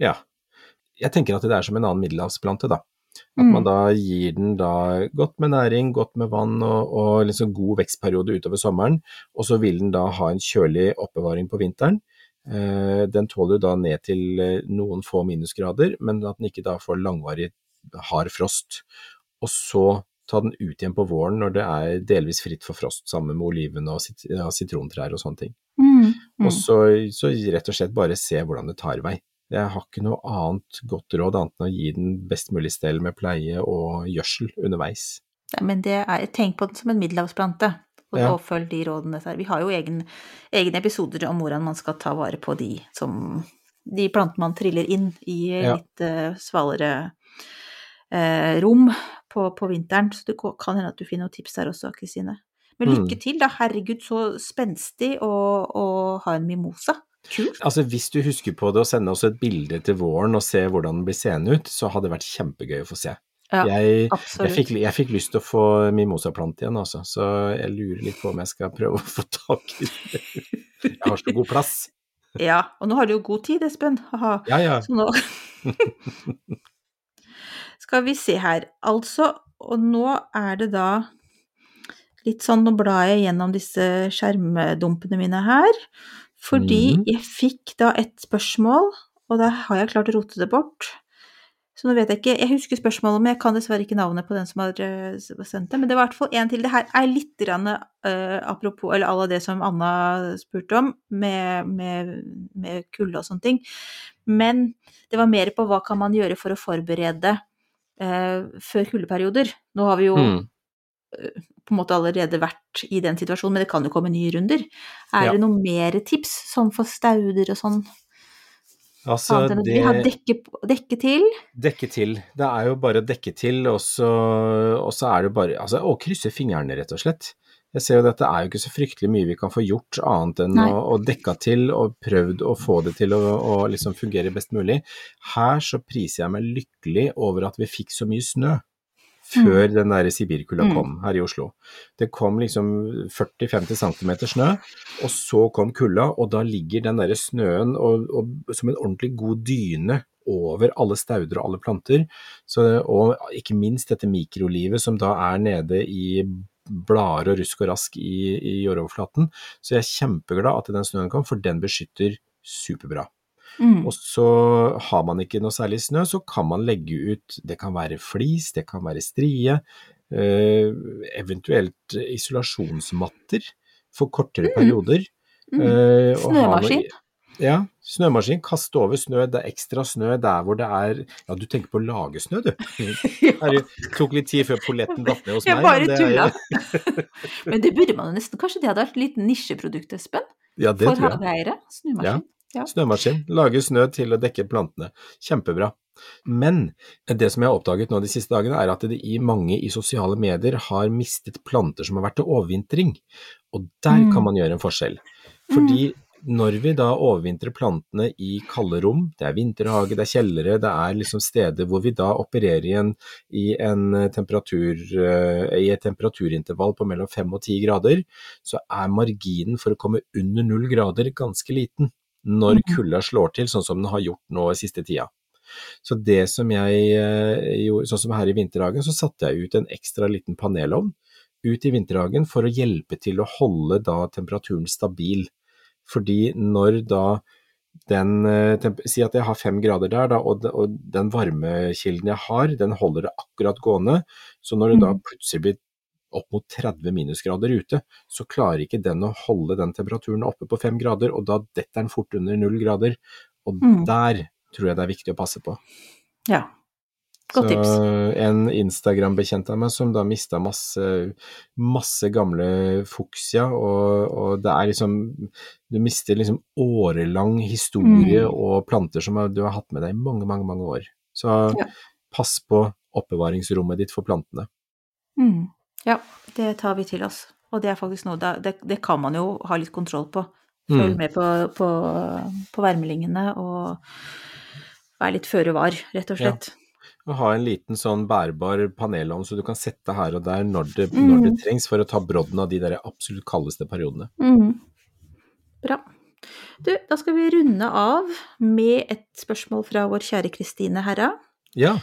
Ja. Jeg tenker at det er som en annen middelhavsplante, da. At Mm. man da gir den da godt med næring, godt med vann og, og liksom god vekstperiode utover sommeren, og så vil den da ha en kjølig oppbevaring på vinteren. Eh, den tåler da ned til eh, noen få minusgrader, men at den ikke da får langvarig hard frost. Og så ta den ut igjen på våren når det er delvis fritt for frost, sammen med oliven og sit ja, sitrontrær og sånne ting. Mm. Og så, så rett og slett bare se hvordan det tar vei. Jeg har ikke noe annet godt råd annet enn å gi den best mulig stell med pleie og gjødsel underveis. Ja, men det er, tenk på den som en middelhavsplante, og, Ja. og følg de rådene der. Vi har jo egen, egne episoder om hvordan man skal ta vare på de som De plantene man triller inn i Ja. litt uh, svalere uh, rom på, på vinteren. Så det kan hende at du finner noen tips der også, Kristine. Men Mm. lykke til, da. Herregud, så spenstig å, å ha en mimosa. Kult. Altså Hvis du husker på det å sende oss et bilde til våren og se hvordan den blir seende ut, så hadde det vært kjempegøy å få se. Ja, jeg, jeg, fikk, jeg fikk lyst til å få mimosaplante igjen, altså, så jeg lurer litt på om jeg skal prøve å få tak i det. Jeg har så god plass. (laughs) Ja, og nå har du jo god tid, Espen. Aha. Ja, ja. Så nå (laughs) Skal vi se her. Altså, og nå er det da litt sånn Nå blar jeg gjennom disse skjermdumpene mine her. Fordi mm. jeg fikk da et spørsmål, og da har jeg klart å rote det bort. Så nå vet jeg ikke Jeg husker spørsmålet, men jeg kan dessverre ikke navnet på den som har eh, sendt det. Men det var i hvert fall en til. Det her er litt grann, uh, apropos eller alle det som Anna spurte om, med, med, med kulde og sånne ting. Men det var mer på hva kan man gjøre for å forberede uh, før kuldeperioder. Nå har vi jo Mm. På en måte allerede vært i den situasjonen, men det kan jo komme nye runder. Er Ja. det noen mer tips, sånn for stauder og sånn? Altså, det, vi har dekke, dekke til? Dekke til. Det er jo bare å dekke til, og så, og så er det bare altså, å krysse fingrene, rett og slett. Jeg ser jo dette er jo ikke så fryktelig mye vi kan få gjort annet enn Nei. å, å dekka til og prøvd å få det til å, å liksom fungere best mulig. Her så priser jeg meg lykkelig over at vi fikk så mye snø før den der sibirkulda Mm. kom her i Oslo. Det kom liksom 40-50 cm snø, og så kom kulda, og da ligger den der snøen og, og, som en ordentlig god dyne over alle stauder og alle planter. Så, og ikke minst dette mikrolivet som da er nede i blader og rusk og rask i, i jordoverflaten. Så jeg er kjempeglad at den snøen kom, for den beskytter superbra. Mm. Og så har man ikke noe særlig snø, så kan man legge ut Det kan være flis, det kan være strie, eh, eventuelt isolasjonsmatter. for kortere perioder. Mm. eh, Snømaskin? noe-. Ja, snømaskin. Kaste over snø. Det er ekstra snø der hvor det er Ja, du tenker på å lage snø, du. (laughs) Det tok litt tid før polletten datt ned hos Jeg bare men det tulla. Men det burde man jo nesten Kanskje det hadde vært et lite nisjeprodukt, Espen? Ja, det For tror jeg. hageeiere? Snømaskin. Ja. Snømaskin. Lage snø til å dekke plantene. Kjempebra. Men det som jeg har oppdaget nå de siste dagene, er at det i mange i sosiale medier har mistet planter som har vært til overvintring. Og der Mm. kan man gjøre en forskjell. Fordi når vi da overvintrer plantene i kalde rom, det er vinterhage, det er kjellere, det er liksom steder hvor vi da opererer i en, i en temperatur, eh, i et temperaturintervall på mellom 5 og 10 grader, så er marginen for å komme under 0 grader ganske liten når Mhm. kulda slår til, sånn som den har gjort nå i siste tida. Så det som jeg eh, gjorde, sånn som her i vinterhagen, så satte jeg ut en ekstra liten panelovn ut i vinterhagen for å hjelpe til å holde da temperaturen stabil. Fordi når da den eh, Si at jeg har fem grader der, da, og, de- og den varmekilden jeg har, den holder det akkurat gående. Så når det da Mm. plutselig blir opp mot 30 minusgrader ute, så klarer ikke den å holde den temperaturen oppe på 5 grader, og da detter den fort under 0 grader. Og Mm. der tror jeg det er viktig å passe på. ja. Godt Så tips. en Instagram-bekjent av meg som da mista masse, masse gamle fuksia, og, og det er liksom Du mister liksom årelang historie Mm. og planter som du har hatt med deg i mange, mange, mange år. Så Ja. pass på oppbevaringsrommet ditt for plantene. Mm. Ja, det tar vi til oss. Og det er faktisk noe da, det, det kan man jo ha litt kontroll på. Følg Mm. med på, på, på værmeldingene og være litt føre var, rett og Ja. slett. Og ha en liten sånn bærbar panelovn så du kan sette her og der når det, Mm. når det trengs, for å ta brodden av de der absolutt kaldeste periodene. Mm. Bra. Du, da skal vi runde av med et spørsmål fra vår kjære Kristine Herra. Ja.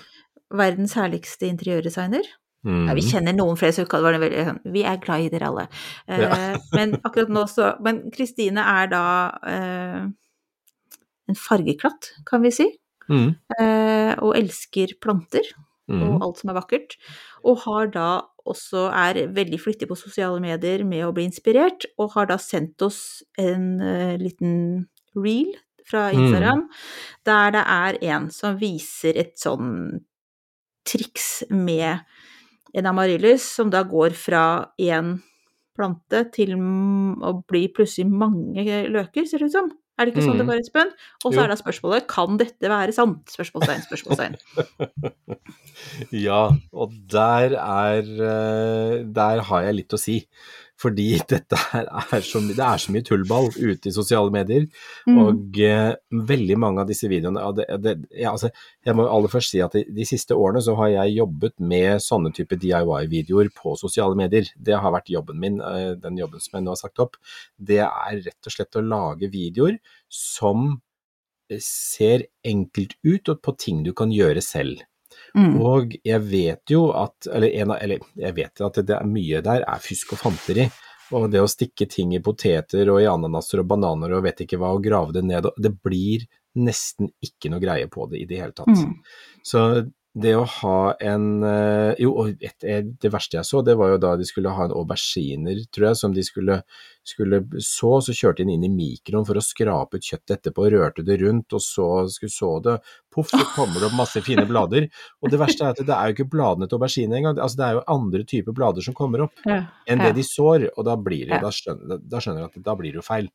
Verdens herligste interiørdesigner. Mm. Ja, vi kjenner noen flere, så var det veldig Vi er glad i dere alle. Eh, Ja. (laughs) men akkurat nå så Men Kristine er da eh, en fargeklatt, kan vi si. Mm. Eh, og elsker planter Mm. og alt som er vakkert. Og har da også er veldig flittig på sosiale medier med å bli inspirert, og har da sendt oss en uh, liten reel fra Mm. Instagram, der det er en som viser et sånn triks med en amaryllis, som da går fra én plante til å bli plutselig mange løker, ser det ut som. Er det ikke sånn det går var, Espen? Og så er da spørsmålet kan dette være sant? Spørsmålstegn, spørsmålstegn. (laughs) Ja, og der er eh, Der har jeg litt å si. Fordi (laughs) dette her er så, det er så mye tullball ute i sosiale medier. Mm. Og uh, veldig mange av disse videoene det, det, ja, altså, Jeg må aller først si at de, de siste årene så har jeg jobbet med sånne type DIY-videoer på sosiale medier. Det har vært jobben min, uh, den jobben som jeg nå har sagt opp. Det er rett og slett å lage videoer som eh, ser enkelt ut og på ting du kan gjøre selv. Mm. Og jeg vet jo at eller, en eller jeg vet at det er mye der er fusk og fanteri. Og det å stikke ting i poteter og i ananaser og bananer og vet ikke hva og grave det ned, det blir nesten ikke noe greie på det i det hele tatt. Mm. Så det å ha en eh, Jo, og et, det verste jeg så, det var jo da de skulle ha en auberginer, tror jeg, som de skulle, skulle så, så kjørte de den inn i mikroen for å skrape ut kjøttet etterpå, rørte det rundt, og så skulle så det, poff, så kommer det opp masse fine (laughs) blader. Og det verste er at det er jo ikke bladene til aubergine engang, altså det er jo andre typer blader som kommer opp Ja. enn det de sår, og da blir det, da skjønner, da skjønner jeg at da blir det jo feil.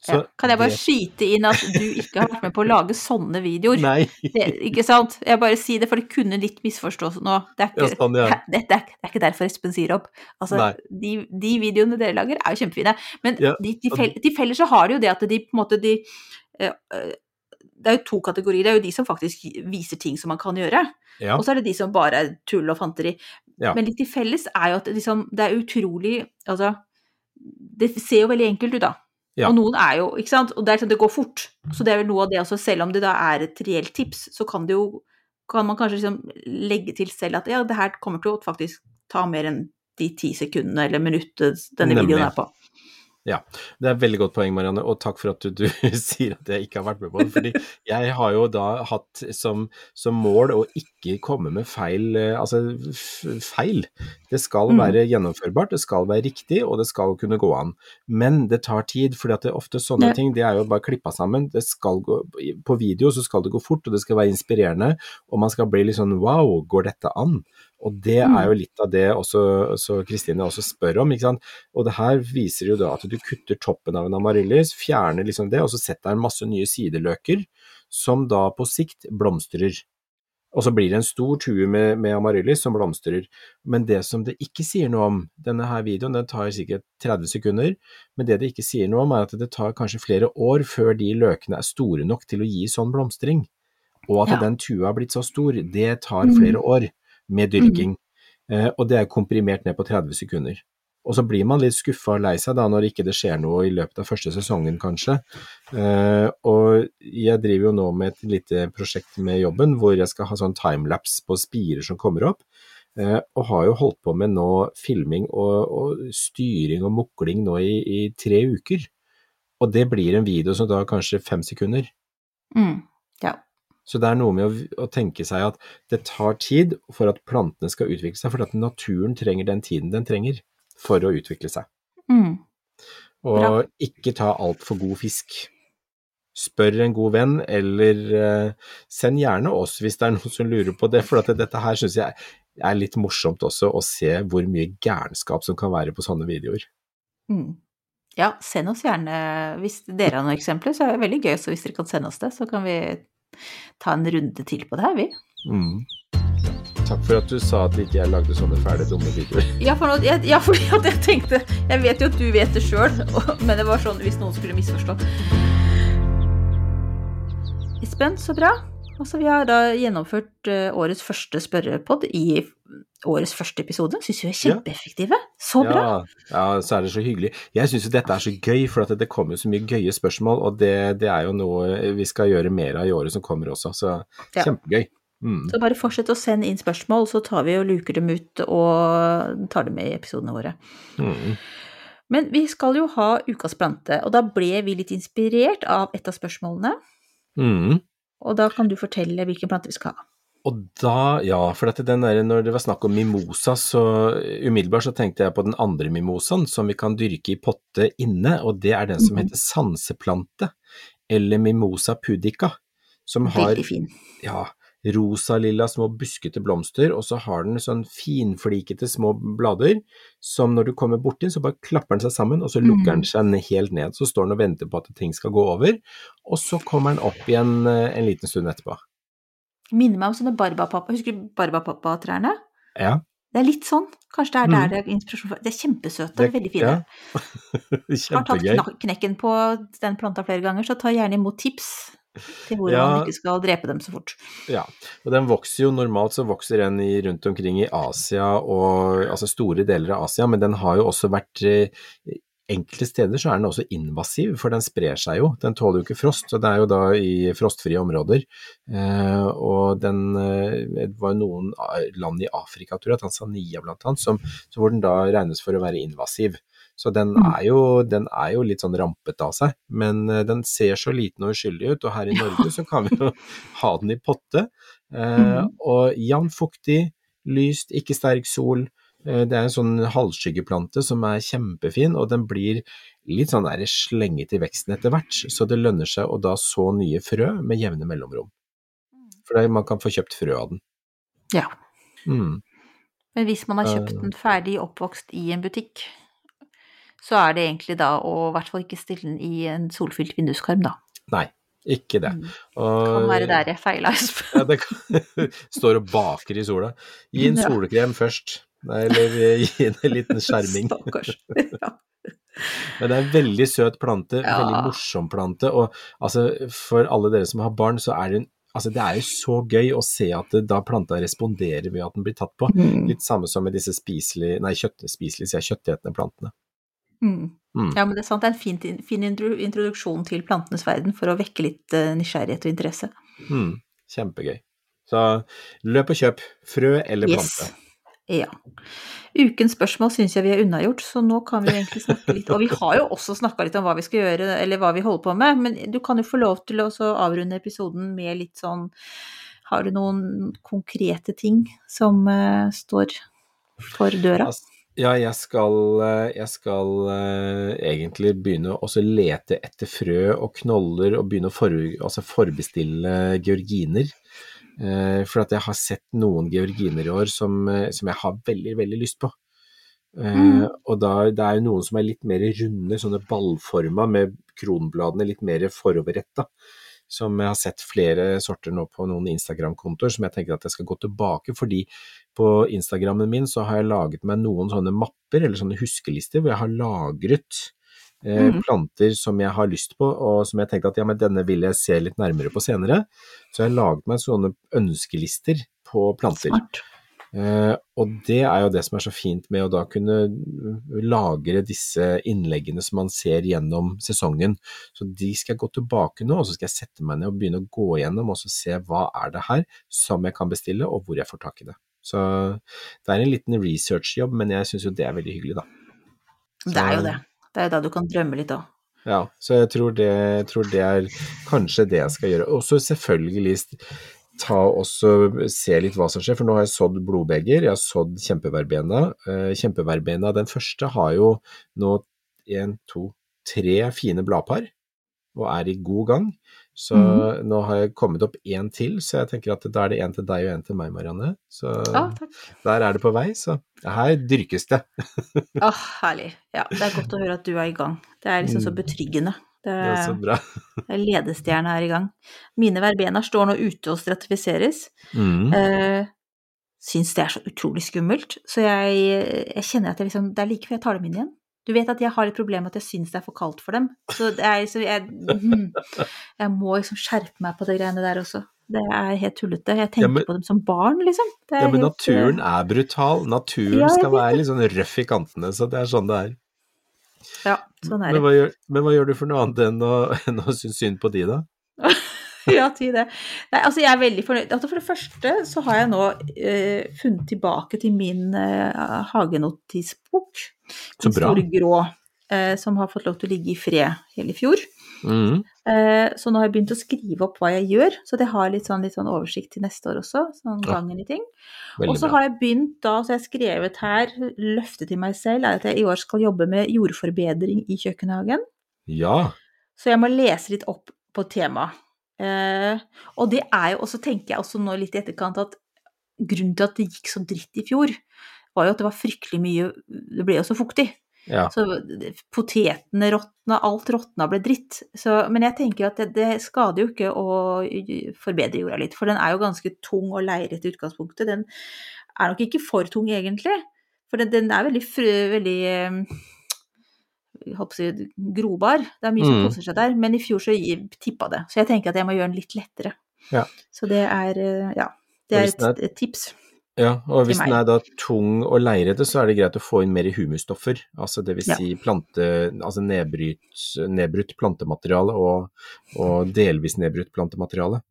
Så Ja. Kan jeg bare det- skyte inn at du ikke har vært med på å lage sånne videoer? Nei. Det, ikke sant? Jeg bare sier det, for det kunne litt misforstås nå. Det er ikke, Ja, sånn, ja. Dette er, det er ikke derfor Espen sier opp. Altså, de, de videoene dere lager, er jo kjempefine. Men Ja, de, de, fell, de feller så har de jo det at de på en måte de eh, eh, Det er jo to kategorier. Det er jo de som faktisk viser ting som man kan gjøre. Ja. Og så er det de som bare er tull og fanteri. Ja. Men litt til felles er jo at liksom, det er utrolig Altså, det ser jo veldig enkelt ut, da. Ja. Og noen er jo Ikke sant? Og det sånn det går fort. Så det er vel noe av det også, selv om det da er et reelt tips, så kan det jo kan man kanskje liksom legge til selv at ja, det her kommer til å faktisk ta mer enn de ti sekundene eller minuttet denne Nemlig. videoen er på. Ja, det er et veldig godt poeng, Marianne, og takk for at du, du (laughs) sier at jeg ikke har vært med på det. fordi jeg har jo da hatt som, som mål å ikke komme med feil, eh, altså feil. Det skal Mm. være gjennomførbart, det skal være riktig, og det skal kunne gå an. Men det tar tid, fordi at det ofte sånne ting, det er jo bare klippa sammen. Det skal gå, på video så skal det gå fort, og det skal være inspirerende, og man skal bli litt sånn wow, går dette an? Og det Mm. er jo litt av det også, Kristine også spør om, ikke sant. Og det her viser jo da at du kutter toppen av en amaryllis, fjerner liksom det, og så setter den masse nye sideløker, som da på sikt blomstrer. Og så blir det en stor tue med, med amaryllis som blomstrer. Men det som det ikke sier noe om, denne her videoen den tar sikkert 30 sekunder, men det det ikke sier noe om er at det tar kanskje flere år før de løkene er store nok til å gi sånn blomstring. Og at Ja. den tua har blitt så stor, det tar Mm. flere år med dyrking. Eh, og det er komprimert ned på 30 sekunder. Og så blir man litt skuffa og lei seg da når ikke det skjer noe i løpet av første sesongen, kanskje. Eh, og jeg driver jo nå med et lite prosjekt med jobben hvor jeg skal ha sånn timelapse på spirer som kommer opp. Eh, og har jo holdt på med nå filming og, og styring og mukling nå i, i tre uker. Og det blir en video som tar kanskje fem sekunder. Mm. Så det er noe med å, å tenke seg at det tar tid for at plantene skal utvikle seg, for at naturen trenger den tiden den trenger for å utvikle seg. Mm. Og Bra. ikke ta altfor god fisk. Spør en god venn, eller uh, send gjerne oss hvis det er (laughs) noen som lurer på det, for at dette her syns jeg er litt morsomt også, å se hvor mye gærenskap som kan være på sånne videoer. Mm. Ja, send oss gjerne Hvis dere har noen eksempler, så er det veldig gøy så hvis dere kan sende oss det. Så kan vi ta en runde til på det her, vi. Mm. Takk for at du sa at ikke jeg lagde sånne fæle, dumme videoer. (laughs) Ja, for jeg, ja, fordi at jeg tenkte Jeg vet jo at du vet det sjøl, men det var sånn hvis noen skulle misforstå. Espen, så bra. Altså, vi har da gjennomført eh, årets første spørrepod i årets første episode. Syns vi er kjempeeffektive. Så bra. Ja, ja, så er det så hyggelig. Jeg syns jo dette er så gøy, for at det kommer så mye gøye spørsmål, og det, det er jo noe vi skal gjøre mer av i året som kommer også, så Ja. kjempegøy. Mm. Så bare fortsett å sende inn spørsmål, så tar vi og luker dem ut og tar dem med i episodene våre. Mm. Men vi skal jo ha ukas plante, og da ble vi litt inspirert av et av spørsmålene. Mm. Og da kan du fortelle hvilken plante vi skal ha. Og da, ja, for der, når det var snakk om mimosa, så umiddelbart så tenkte jeg på den andre mimosaen som vi kan dyrke i potte inne, og det er den som Mhm. heter sanseplante, eller mimosa pudica, som har Veldig fin. ja, rosa-lilla små buskete blomster, og så har den sånn finflikete små blader, som når du kommer borti, så bare klapper den seg sammen, og så lukker den Mm. seg helt ned. Så står den og venter på at ting skal gå over, og så kommer den opp igjen eh, en liten stund etterpå. Minner meg om sånne barbapappa, Husker du barbapappa-trærne? Ja, Det er litt sånn. Kanskje det er der Mhm. det er inspirasjon fra. De er kjempesøte, Det- veldig fine. ja. (laughs) Har tatt knekken på den planta flere ganger, så ta gjerne imot tips til hvordan Ja. man ikke skal drepe dem så fort. Ja, og den vokser jo normalt så vokser den i, rundt omkring i Asia og altså store deler av Asia, men den har jo også vært eh, Enkelte steder så er den også invasiv, for den sprer seg jo. Den tåler jo ikke frost, og det er jo da i frostfrie områder. Eh, og den eh, det var noen land i Afrika, tror jeg, Tanzania blant annet, som, så hvor den da regnes for å være invasiv. Så den Mm. er, jo, den er jo litt sånn rampete av seg, men eh, den ser så liten og uskyldig ut, og her i Norge så kan vi jo (laughs) ha den i potte. Eh, Mhm. Og jevnt fuktig, lyst, ikke sterk sol. Eh, Det er en sånn halvskyggeplante som er kjempefin, og den blir litt sånn der slenget i veksten etter hvert, så det lønner seg å da så nye frø med jevne mellomrom. For det, man kan få kjøpt frø av den. Ja. Mm. Men hvis man har kjøpt den ferdig oppvokst i en butikk, så er det egentlig da å i hvert fall ikke stille den i en solfylt vinduskarm, da. Nei, ikke det. Mm. Og, Kan være der jeg feila, Espen. Ja, det kan, (laughs) står og baker i sola. Gi en Ja. solkrem først, eller gi en (laughs) liten skjerming. Stakkars. (laughs) Ja. Men det er en veldig søt plante, Ja. veldig morsom plante, og altså, for alle dere som har barn, så er det en Altså, det er jo så gøy å se at det, da planta responderer ved at den blir tatt på. Mm. Litt samme som med disse spiselige, nei, kjøttspiselige, sier jeg, kjøttetende plantene. Mm. Mm. Ja, men det er sant. Det er en fin, fin introduksjon til plantenes verden for å vekke litt eh, nysgjerrighet og interesse. Mm. Kjempegøy. Så løp og kjøp frø eller Yes. plante. Ja. Ukens spørsmål syns jeg vi er unnagjort, så nå kan vi egentlig snakke litt Og vi har jo også snakka litt om hva vi skal gjøre, eller hva vi holder på med, men du kan jo få lov til å avrunde episoden med litt sånn Har du noen konkrete ting som uh, står for døra? Altså, Ja, jeg skal, eh, jeg skal eh, egentlig begynne å lete etter frø og knoller og begynne å for, altså forbestille georginer. Eh, For at jeg har sett noen georginer i år som, som jeg har veldig, veldig lyst på. Mm. Og da, det er jo noen som er litt mer runde, sånne ballforma med kronbladene litt mer foroverretta. Som jeg har sett flere sorter nå på noen Instagram-kontoer som jeg tenker at jeg skal gå tilbake, fordi på Instagrammen min så har jeg laget meg noen sånne mapper, eller sånne huskelister, hvor jeg har lagret eh, mm. planter som jeg har lyst på, og som jeg tenkte at ja, men denne vil jeg se litt nærmere på senere. Så jeg har laget meg sånne ønskelister på planter. Smart. Eh, og det er jo det som er så fint med å da kunne lagre disse innleggene som man ser gjennom sesongen. Så de skal jeg gå tilbake nå, og så skal jeg sette meg ned og begynne å gå gjennom og så se hva er det her som jeg kan bestille, og hvor jeg får tak i det. Så det er en liten researchjobb, men jeg syns jo det er veldig hyggelig, da. Det er jo det. Det er jo da du kan drømme litt òg. Ja, så jeg tror det, jeg tror det er kanskje det jeg skal gjøre. Og så selvfølgelig ta også se litt hva som skjer, for nå har jeg sådd blodbeger, jeg har sådd kjempeverbena. Eh, Kjempeverbena, den første har jo nå en, to, tre fine bladpar og er i god gang. Så mm. nå har jeg kommet opp én til, så jeg tenker at da er det én til deg og én til meg, Marianne. Så Ja, takk. der er det på vei, så her dyrkes det. (laughs) Å, herlig. Ja, det er godt å høre at du er i gang. Det er liksom så Mm. betryggende. Det Det er så bra. (laughs) er ledestjerna er i gang. Mine verbener står nå ute og stratifiseres. Mm. Eh, syns det er så utrolig skummelt, så jeg, jeg kjenner at jeg liksom, det er like før jeg tar dem inn igjen. Du vet at jeg har et problem med at jeg syns det er for kaldt for dem. Så det er så jeg, mhm. jeg må liksom skjerpe meg på de greiene der også. Det er helt tullete. Jeg tenker Ja, men- på dem som barn, liksom. Det Ja, men helt, naturen er brutal. Naturen Ja, skal være litt sånn røff i kantene, så det er sånn det er. Ja, sånn er Men det. hva, gjør, men hva gjør du for noe annet enn å, (laughs) enn å synes synd på de, da? (laughs) (laughs) Ja, si det. Nei, altså jeg er veldig fornøyd. Altså for det første så har jeg nå eh, funnet tilbake til min eh, hagenotisbok. Så bra. store grå, eh, som har fått lov til å ligge i fred hele fjor. Mhm. Eh, så nå har jeg begynt å skrive opp hva jeg gjør, så det har litt sånn, litt sånn oversikt til neste år også. Sånn gangen i ting. Og så har jeg begynt da, så jeg har skrevet her, løftet til meg selv, er at jeg i år skal jobbe med jordforbedring i kjøkkenhagen. Ja. Så jeg må lese litt opp på temaet. Eh, og det er jo, og så tenker jeg også nå litt i etterkant at grunnen til at det gikk så dritt i fjor, var jo at det var fryktelig mye Det ble jo så fuktig. ja. Så potetene råtna, alt råtna ble dritt. Så, men jeg tenker at det, det skader jo ikke å forbedre jorda litt, for den er jo ganske tung og leirete i utgangspunktet. Den er nok ikke for tung egentlig, for den, den er veldig, veldig jeg grobar. Det er mye som Mm. koser seg der. Men i fjor så tippa det. Så jeg tenker at jeg må gjøre den litt lettere. Ja. Så det er, eh, ja, det er et, et tips. ja. Og hvis den er da tung og leirete, så er det greit å få inn mer humusstoffer. Altså det vil Ja. si plante, altså nedbryt, nedbrutt plantemateriale og, og delvis nedbrutt plantemateriale.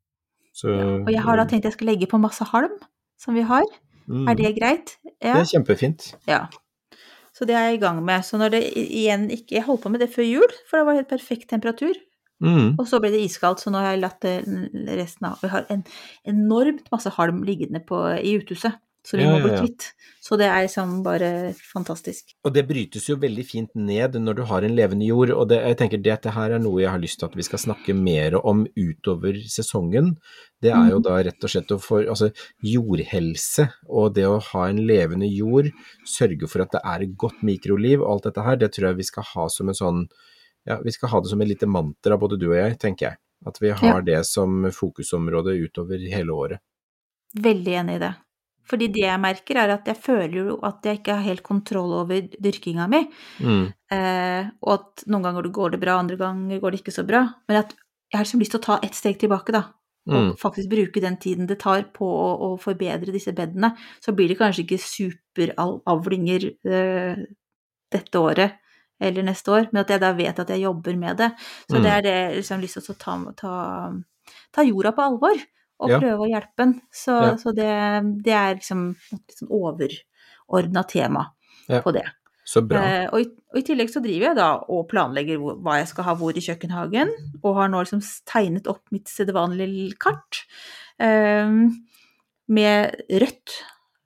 Så, Ja. Og jeg har da tenkt jeg skal legge på masse halm, som vi har. mm, Er det greit? Ja. Det er kjempefint. ja. Så det er jeg i gang med. Så når det igjen ikke Jeg holdt på med det før jul, for det var helt perfekt temperatur. Mm. Og så ble det iskaldt, så nå har jeg latt resten av Vi har en enormt masse halm liggende på, i uthuset, så vi må bli kvitt. Så det er liksom bare fantastisk. Og det brytes jo veldig fint ned når du har en levende jord, og det, jeg tenker dette her er noe jeg har lyst til at vi skal snakke mer om utover sesongen. Det er jo Mhm. da rett og slett å få altså, jordhelse og det å ha en levende jord, sørge for at det er et godt mikroliv og alt dette her, det tror jeg vi skal ha som en sånn ja, vi skal ha det som et lite mantra, både du og jeg, tenker jeg. At vi har Ja. det som fokusområde utover hele året. Veldig enig i det. Fordi det jeg merker, er at jeg føler jo at jeg ikke har helt kontroll over dyrkinga mi. Mm. Eh, og at noen ganger går det bra, andre ganger går det ikke så bra. Men at jeg har liksom lyst til å ta ett steg tilbake, da. Mm. Og faktisk bruke den tiden det tar på å, å forbedre disse bedene. Så blir det kanskje ikke superavlinger eh, dette året eller neste år, men at jeg da vet at jeg jobber med det. Så Mm. det er det jeg liksom lyst til å ta, ta, ta jorda på alvor. Og Ja. prøve å hjelpe den. Så, Ja. så det, det er liksom et litt sånn overordna tema Ja. på det. Så bra. Eh, og, i, og i tillegg så driver jeg da og planlegger hvor, hva jeg skal ha hvor i kjøkkenhagen, og har nå liksom tegnet opp mitt sedvanlige kart eh, med rødt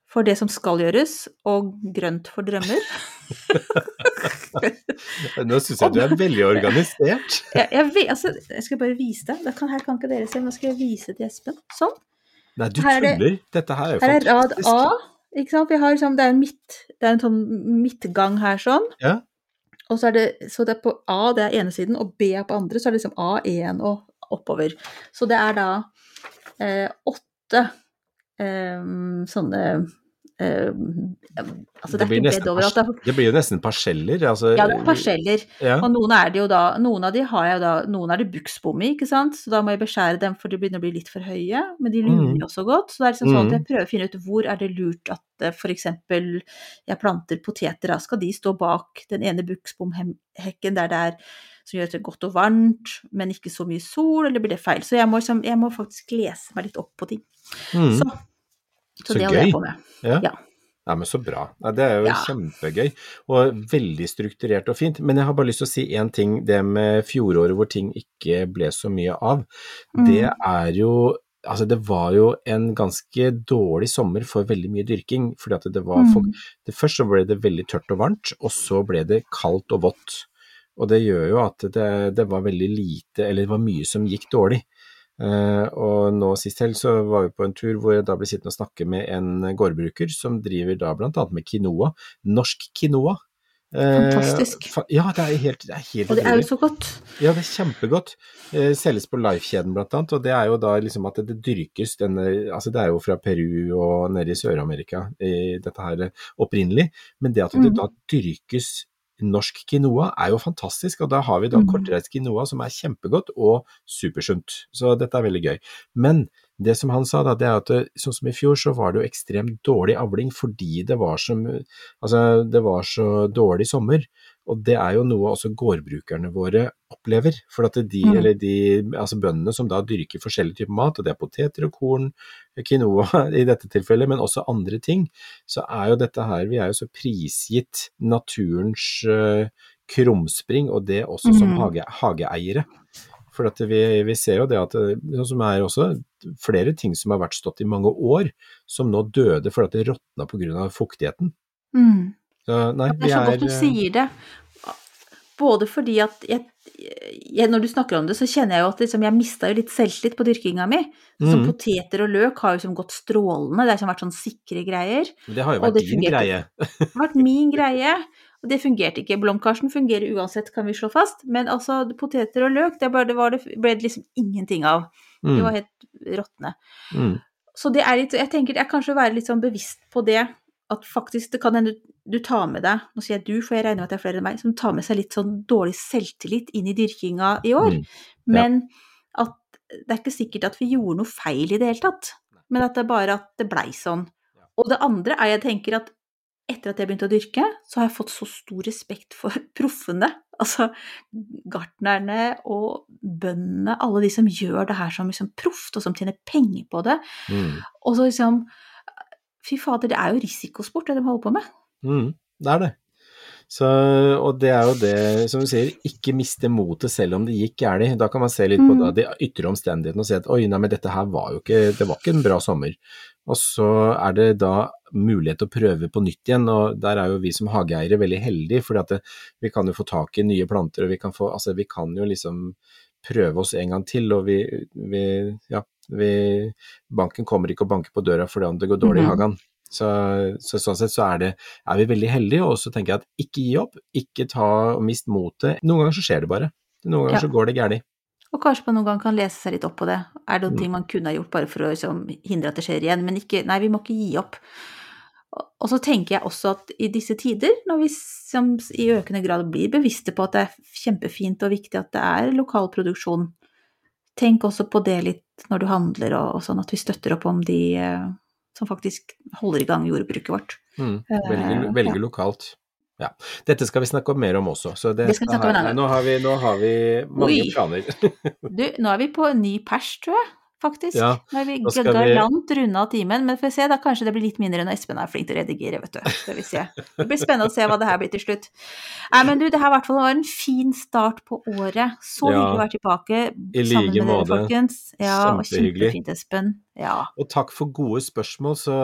for det som skal gjøres, og grønt for drømmer. (laughs) (laughs) Nå syns jeg du er veldig organisert. (laughs) Jeg, jeg, altså, jeg skal bare vise deg. Da kan, her kan ikke dere se, nå skal jeg vise til Espen. Sånn. Nei, du Her er det- Dette her er jo Her er rad. A. Ikke sant? Vi har liksom, det er midt, det er en sånn midtgang her sånn. Ja. Og så er det, så det er på A, det er ene siden, og B er på andre, så er det liksom A1 og oppover. Så det er da eh, åtte eh, sånne eh, Altså det, Det nesten det Det blir jo nesten parseller. Altså, Ja, det er parseller. Ja. Og noen er det jo da, noen av de har jeg da, noen er det buksbom i, ikke sant, så da må jeg beskjære dem for de begynner å bli litt for høye, men de lurer Mm. også godt, så det er liksom sånn at Mm. jeg prøver å finne ut hvor er det lurt at f.eks. for eksempel jeg planter poteter, da skal de stå bak den ene buksbomhekken der det er som gjør det godt og varmt, men ikke så mye sol, eller blir det feil? Så jeg må, liksom, jeg må faktisk lese meg litt opp på ting. Mm. Så, Så så, det gøy. på med. Ja. Ja. Nei, men så bra. Nei, det er jo Ja. kjempegøy, og veldig strukturert og fint. Men jeg har bare lyst til å si én ting. Det med fjoråret hvor ting ikke ble så mye av, det Mm. er jo Altså, det var jo en ganske dårlig sommer for veldig mye dyrking. fordi at det var for, Mm. det Først så ble det veldig tørt og varmt, og så ble det kaldt og vått. Og det gjør jo at det, det var veldig lite, eller det var mye som gikk dårlig. Eh, og nå sist helg så var vi på en tur hvor jeg da ble sittende og snakke med en gårdbruker som driver da blant annet med quinoa. Norsk quinoa. Eh, Fantastisk. fa- ja, det er helt, det er helt Og det er jo så godt. Ja, det er kjempegodt. Eh, selges på Life-kjeden blant annet, og det er jo da liksom at det dyrkes denne Altså det er jo fra Peru og nede i Sør-Amerika, dette her eh, opprinnelig, men det at det da dyrkes norsk quinoa er jo fantastisk, og da har vi da Mhm. kortreist quinoa som er kjempegodt og supersunt. Så dette er veldig gøy. Men det som han sa da, det er at det, sånn som i fjor så var det jo ekstremt dårlig avling fordi det var som, altså, det var så dårlig sommer. Og det er jo noe også gårdbrukerne våre opplever. For at de, Mm. eller de, altså bøndene som da dyrker forskjellige typer mat, og det er poteter og korn, quinoa (laughs) i dette tilfellet, men også andre ting, så er jo dette her, vi er jo så prisgitt naturens uh, krumspring, og det også som Mm. hage, hageeiere. For at vi, vi ser jo det at det sånn som er også flere ting som har vært stått i mange år, som nå døde fordi det råtna pga. fuktigheten. Mm. Så nei, Det er så godt du eh, sier det. Både fordi at jeg, jeg, når du snakker om det, så kjenner jeg jo at liksom, jeg mista jo litt selvtillit på dyrkinga mi. Så mm. poteter og løk har jo liksom gått strålende, det har liksom vært sånn sikre greier. Det har jo vært din greie. (laughs) Det har vært min greie, og det fungerte ikke. Blomkarsen fungerer uansett, kan vi slå fast, men altså poteter og løk, det, bare, det, var det ble det liksom ingenting av. det Mm, var helt råtne. mm, Så det er litt, jeg tenker er kanskje være litt sånn bevisst på det, at faktisk det kan hende du, tar med deg, nå sier jeg du, for jeg regner med at det er flere enn meg, som tar med seg litt sånn dårlig selvtillit inn i dyrkinga i år. mm. Men at det er ikke sikkert at vi gjorde noe feil i det hele tatt, men at det er bare at det blei sånn. Og det andre er jeg tenker at etter at jeg begynte å dyrke, så har jeg fått så stor respekt for (laughs) proffene. Altså gartnerne og bøndene, alle de som gjør det her som liksom proft, og som tjener penger på det. Mm, Og så liksom Fy fader, det er jo risikosport, det de holder på med. Mm, det er det. Så, og det er jo det, som du sier, ikke miste motet selv om det gikk galt. Da kan man se litt på Mm. da, de ytre omstendighetene og si at oi, nei, men dette her var jo ikke, det var ikke en bra sommer. Og så er det da mulighet til å prøve på nytt igjen, og der er jo vi som hageeiere veldig heldige, for vi kan jo få tak i nye planter, og vi kan, få, altså, vi kan jo liksom prøve oss en gang til, og vi, vi ja, vi, banken kommer ikke og banker på døra fordi om det går dårlig i Mhm. hagen. Så, så sånn sett så er, det, er vi veldig heldige, og så tenker jeg at ikke gi opp, ikke ta og mist motet. Noen ganger så skjer det bare. Noen ganger Ja. så går det galt. Og kanskje man noen gang kan lese seg litt opp på det. Er det noen Mm. ting man kunne ha gjort bare for å liksom, hindre at det skjer igjen? Men ikke, nei, vi må ikke gi opp. Og- så tenker jeg også at i disse tider, når vi som i økende grad blir bevisste på at det er kjempefint og viktig at det er lokal produksjon, tenk også på det litt når du handler og, og sånn, at vi støtter opp om de eh, som faktisk holder i gang jordbruket vårt. Mm. Eh, Velge, velge ja. lokalt. Ja. Dette skal vi snakke om mer om også, så det, Det skal vi snakke om en annen nå, har vi, nå har vi mange Oi. planer. (laughs) Du, nå er vi på ny pers, tror jeg. Faktisk. Ja, Nå er vi skal vi- galant runda timen, men får vi se, da kanskje det blir litt mindre når Espen er flink til å redigere, vet du. Skal vi se. Det blir spennende å se hva det her blir til slutt. Nei, men du, det her i hvert fall var en fin start på året. Så Ja. hyggelig å være tilbake I sammen like med dere, måte. folkens. Ja, Kjempehyggelig. kjempefint, Espen. Ja. Og takk for gode spørsmål, så,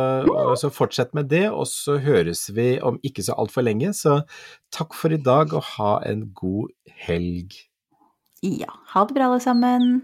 så fortsett med det. Og så høres vi om ikke så altfor lenge. Så takk for i dag, og ha en god helg. ja. Ha det bra, alle sammen.